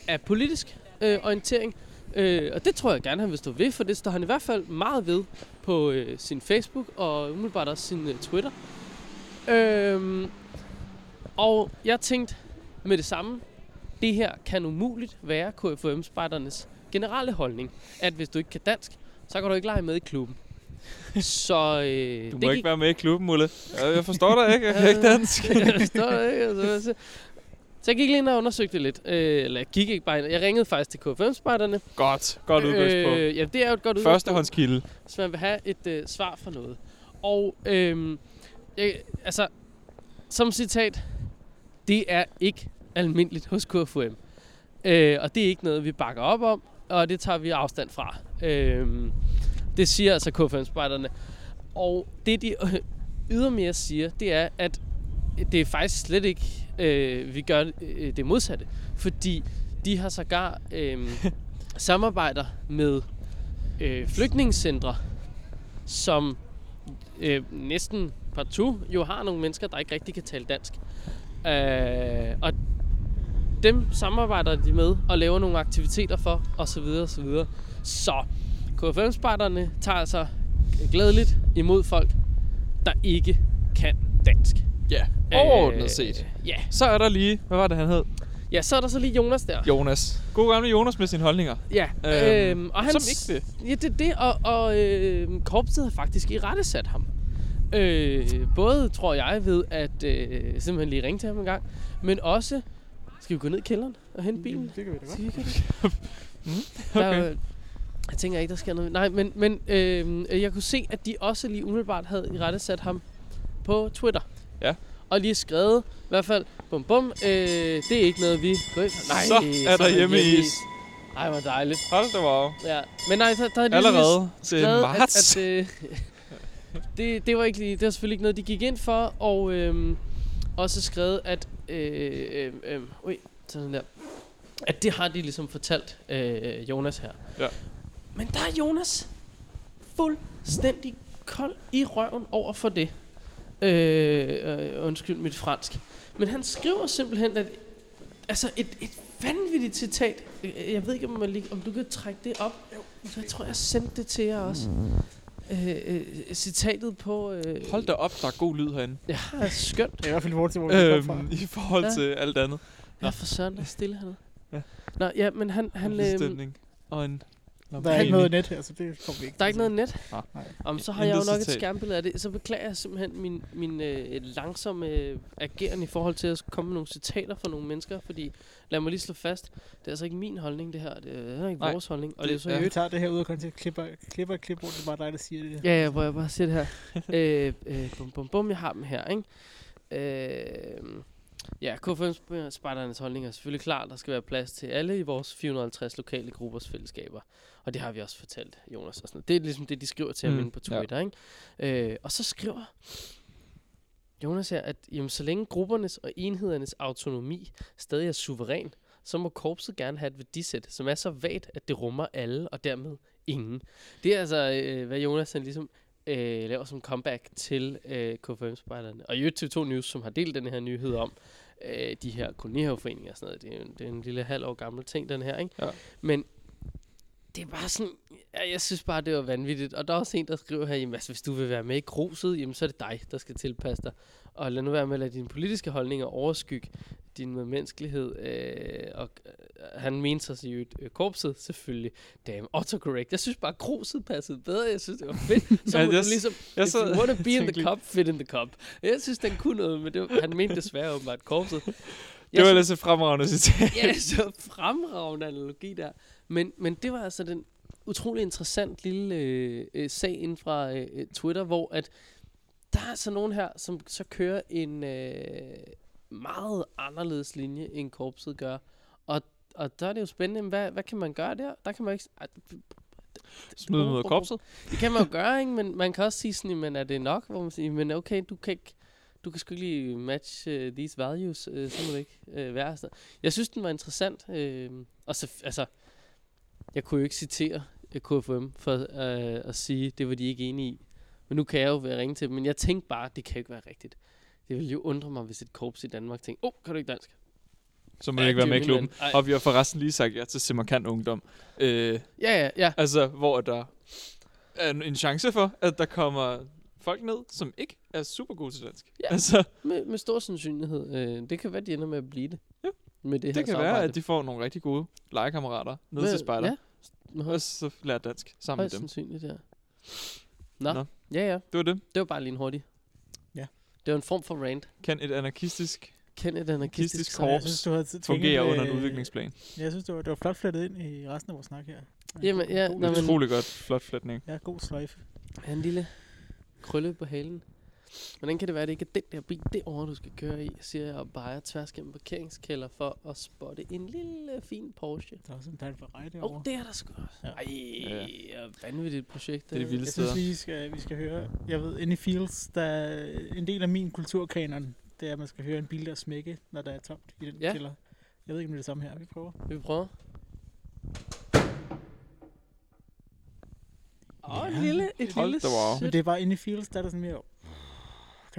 af politisk øh, orientering. Øh, og det tror jeg gerne, han vil stå ved, for det står han i hvert fald meget ved på øh, sin Facebook og umiddelbart også sin øh, Twitter. Øh, og jeg tænkte med det samme, det her kan umuligt være KFM-spejdernes generelle holdning, at hvis du ikke kan dansk, så kan du ikke lege med i klubben. Så øh, Du må det ikke være med i klubben, Mulle. Jeg forstår dig ikke. Jeg kan ikke dansk. jeg forstår det ikke. Altså, så, jeg gik lige ind og undersøgte lidt. Øh, eller jeg gik ikke bare ind. Jeg ringede faktisk til KFM-spejderne. Godt. Godt udgangspunkt. Øh, ja, det er jo et godt udgangspunkt, Førstehåndskilde. hvis man vil have et øh, svar for noget. Og øh, jeg, altså, som citat, det er ikke almindeligt hos KFM. Øh, og det er ikke noget, vi bakker op om, og det tager vi afstand fra. Øh, det siger altså KFM-spejderne. Og det, de øh, ydermere siger, det er, at det er faktisk slet ikke, øh, vi gør øh, det modsatte. Fordi de har sågar øh, samarbejder med øh, flygtningecentre, som øh, næsten partout jo har nogle mennesker, der ikke rigtig kan tale dansk. Øh, og dem samarbejder de med og laver nogle aktiviteter for, og så videre, og så KFM-spejderne tager altså glædeligt imod folk, der ikke kan dansk. Ja, overordnet set. Ja. Så er der lige, hvad var det, han hed? ja, så er der så lige Jonas der. Jonas. God gamle Jonas med sine holdninger. Ja, Øhm, øhm, og han, som ikke det. Ja, det er det, og, og øh, korpset har faktisk i rette sat ham. Øh, både, tror jeg, ved at øh, simpelthen lige ringe til ham en gang, men også, skal vi gå ned i kælderen og hente bilen? Det kan vi da godt. Skal vi det? Der, er jo- jeg tænker ikke, der sker noget. Nej, men, men øh, jeg kunne se, at de også lige umiddelbart havde i rette sat ham på Twitter. Ja. Og lige skrevet, i hvert fald, bum bum, øh, det er ikke noget, vi. Nej, Så er der hjemmeis. Ej, hvor dejligt. Hold da wow. Ja. Men nej, der, der er lige Allerede. Er marts. At, at, øh, det, det var ikke lige, det var selvfølgelig ikke noget, de gik ind for, og øhm, også skrevet, at øh, øh, øh, ui, sådan der, at det har de ligesom fortalt øh, Jonas her. Ja. Men der er Jonas fuldstændig kold i røven over for det. Øh, øh, undskyld mit fransk. Men han skriver simpelthen, at altså et, et vanvittigt citat. Øh, Jeg ved ikke, om, man lige, om du kan trække det op. Så jeg tror, jeg sendte det til jer også. Øh, øh, citatet på... Øh, Hold da op, der er god lyd herinde. Ja, det er skønt. Det er i hvert fald i forhold til, hvor vi. Øhm, I forhold Ja. til alt andet. Ja, for søren, der er stille hernede. Ja. Nå, ja, men han... han En øhm, stemning. Og en... Der er ikke noget net her, så det kommer vi ikke der er ikke noget net? Nej. Nej. Om så har jeg jo nok et skærmbillede af det. Så beklager jeg simpelthen min, min øh, langsomme øh, ageren i forhold til at komme med nogle citater fra nogle mennesker. Fordi, lad mig lige slå fast, det er altså ikke min holdning det her. Det er heller ikke Nej, vores holdning. Og det det, er så. Vi øvrigt tager det her ud af kontekst, klipper, klipper et klip, hvor det er bare dig, der siger det. Ja, ja, hvor jeg bare siger det her. øh, øh, bum, bum, bum, jeg har dem her, ikke? Øh, ja, K5 Spejdernes holdning er selvfølgelig klar. Der skal være plads til alle i vores 450 lokale gruppers fællesskaber. Og det har vi også fortalt, Jonas. Og sådan. Det er ligesom det, de skriver til ham Mm, inde på ja. Twitter, ikke? Øh, og så skriver Jonas her, at jamen, så længe gruppernes og enhedernes autonomi stadig er suveræn, så må korpset gerne have et værdisæt, som er så vagt, at det rummer alle, og dermed ingen. Det er altså, øh, hvad Jonas han ligesom øh, laver som comeback til øh, KFM-spejderne. Og i øvrigt TV2 News, som har delt den her nyhed om øh, de her kolonihaveforeninger og sådan noget. Det er, jo- det er en lille halv år gammel ting, den her, ikke? Ja. Men det er bare sådan, ja, jeg synes bare, det var vanvittigt. Og der er også en, der skriver her, jamen, altså, hvis du vil være med i gruset, jamen, så er det dig, der skal tilpasse dig. Og lad nu være med at lade dine politiske holdninger overskygge din medmenneskelighed. Øh, og øh, han mente sig øvrigt, øh, korpset, selvfølgelig. Damn, autocorrect. Jeg synes bare, gruset passede bedre. Jeg synes, det var fedt. Så Ja, må jeg du s- ligesom, Jeg if you wanna be in the cup, fit in the cup. Jeg synes, den kunne noget, men det var, han mente desværre åbenbart korpset. det Jeg var synes- ellers et fremragende citat. Ja, så fremragende analogi der. Men, men det var altså den utrolig interessant lille øh, øh, sag inden fra øh, øh, Twitter, hvor at der er altså nogen her, som så kører en øh, meget anderledes linje, end korpset gør. Og, og der er det jo spændende, hvad, hvad kan man gøre der? Der kan man ikke... Ej, Smid dem ud af korpset. det kan man jo gøre, ikke? Men man kan også sige sådan, men er det nok? Hvor man siger, men okay, du kan ikke, du kan sgu ikke lige match uh, these values, uh, så må det ikke uh, være sådan. Jeg synes, den var interessant. Uh, og så, altså, jeg kunne jo ikke citere uh, KFM for uh, at sige, det var de ikke enige i. Men nu kan jeg jo være ringe til dem, men jeg tænkte bare, det kan jo ikke være rigtigt. Det ville jo undre mig, hvis et korps i Danmark tænkte, åh, oh, kan du ikke dansk? Så må du Ja, ikke være med i klubben. Ej. Og vi har forresten lige sagt ja til Simmerkant Ungdom. Øh, Ja, ja, ja. altså, hvor der er en- chance for, at der kommer folk ned, som ikke er super gode til dansk. Ja. Altså, Med, med stor sandsynlighed. Uh, det kan være, de ender med at blive det. Ja. Med det, det, her det kan være, samarbejde. at de får nogle rigtig gode legekammerater ned Med- til spejder. Ja, med Og så lærer dansk sammen med Højst dem. sandsynligt, ja. Nå. Nå. Ja, ja. Det var det. Det var bare lige en hurtig. Ja. Det var en form for rant. Kan et anarkistisk Kend et anarkistisk Anarkistisk korps. Synes, du havde tænkt, fungere under en øh, udviklingsplan? Jeg synes, det var, det var flot flettet ind i resten af vores snak her. Jamen, ja, nå, men- Utrolig godt. Flot flætning. Ja, god sløjfe. Ja, en lille krølle på halen. Hvordan kan det være, at det ikke er den der bil derovre, du skal køre i, siger jeg, og bare tværs gennem parkeringskælder for at spotte en lille fin Porsche. Der er også en dejlig Ferrari Åh, derovre. oh, det er der sgu også. Ja. Ej, ja. vanvittigt projekt. Det er de øh. vilde Jeg synes, vi skal, vi skal høre, jeg ved, inde i Fields, der er en del af min kulturkanon, det er, at man skal høre en bil, der smække, når der er tomt i den Ja. kælder. Jeg ved ikke, om det er det samme her. Vi prøver. Vi prøver. Åh, oh, Ja. et lille, et Hold lille da wow. Men det er bare inde i Fields, der er der sådan mere...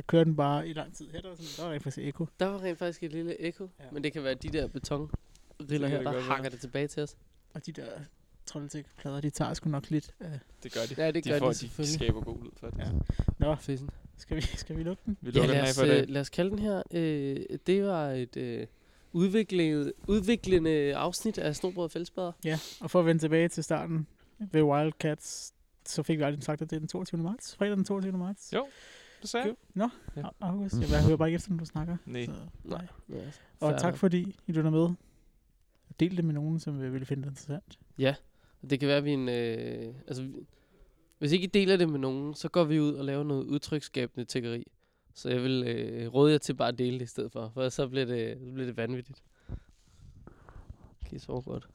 Der kører den bare i lang tid. Her der er, sådan, der er rent faktisk eko. Der var rent faktisk et lille ekko, Ja. ja. men det kan være de der betonriller her, der hakker det tilbage til os. Og de der troldtæk-plader, de tager sgu nok lidt. Uh, Det gør de. Ja, det de gør får, de de skaber god lyd for det. Ja. Nå, Fissen. skal vi, skal vi lukke den? Vi Ja, lukker den lad af os, for i dag. øh, lad os kalde den her. Øh, det var et øh, udviklende, udviklende afsnit af Snobrød og Fællesbader. Ja, og for at vende tilbage til starten ved Wildcats, så fik vi aldrig sagt, at det er den 22. marts. Fredag den 22. marts. Jo. Det sagde jeg. Nå, Ja. ja. August. Jeg, jeg hører bare ikke efter, når du snakker. Nej. Så, nej. Ja, Og tak fordi I lytter med. Del det med nogen, som øh, ville finde det interessant. Det kan være, at vi en... Øh, altså, vi- hvis ikke I deler det med nogen, så går vi ud og laver noget udtryksskabende tækkeri. Så jeg vil øh, råde jer til bare at dele det i stedet for, for så bliver det, så bliver det vanvittigt. Kan I sove godt?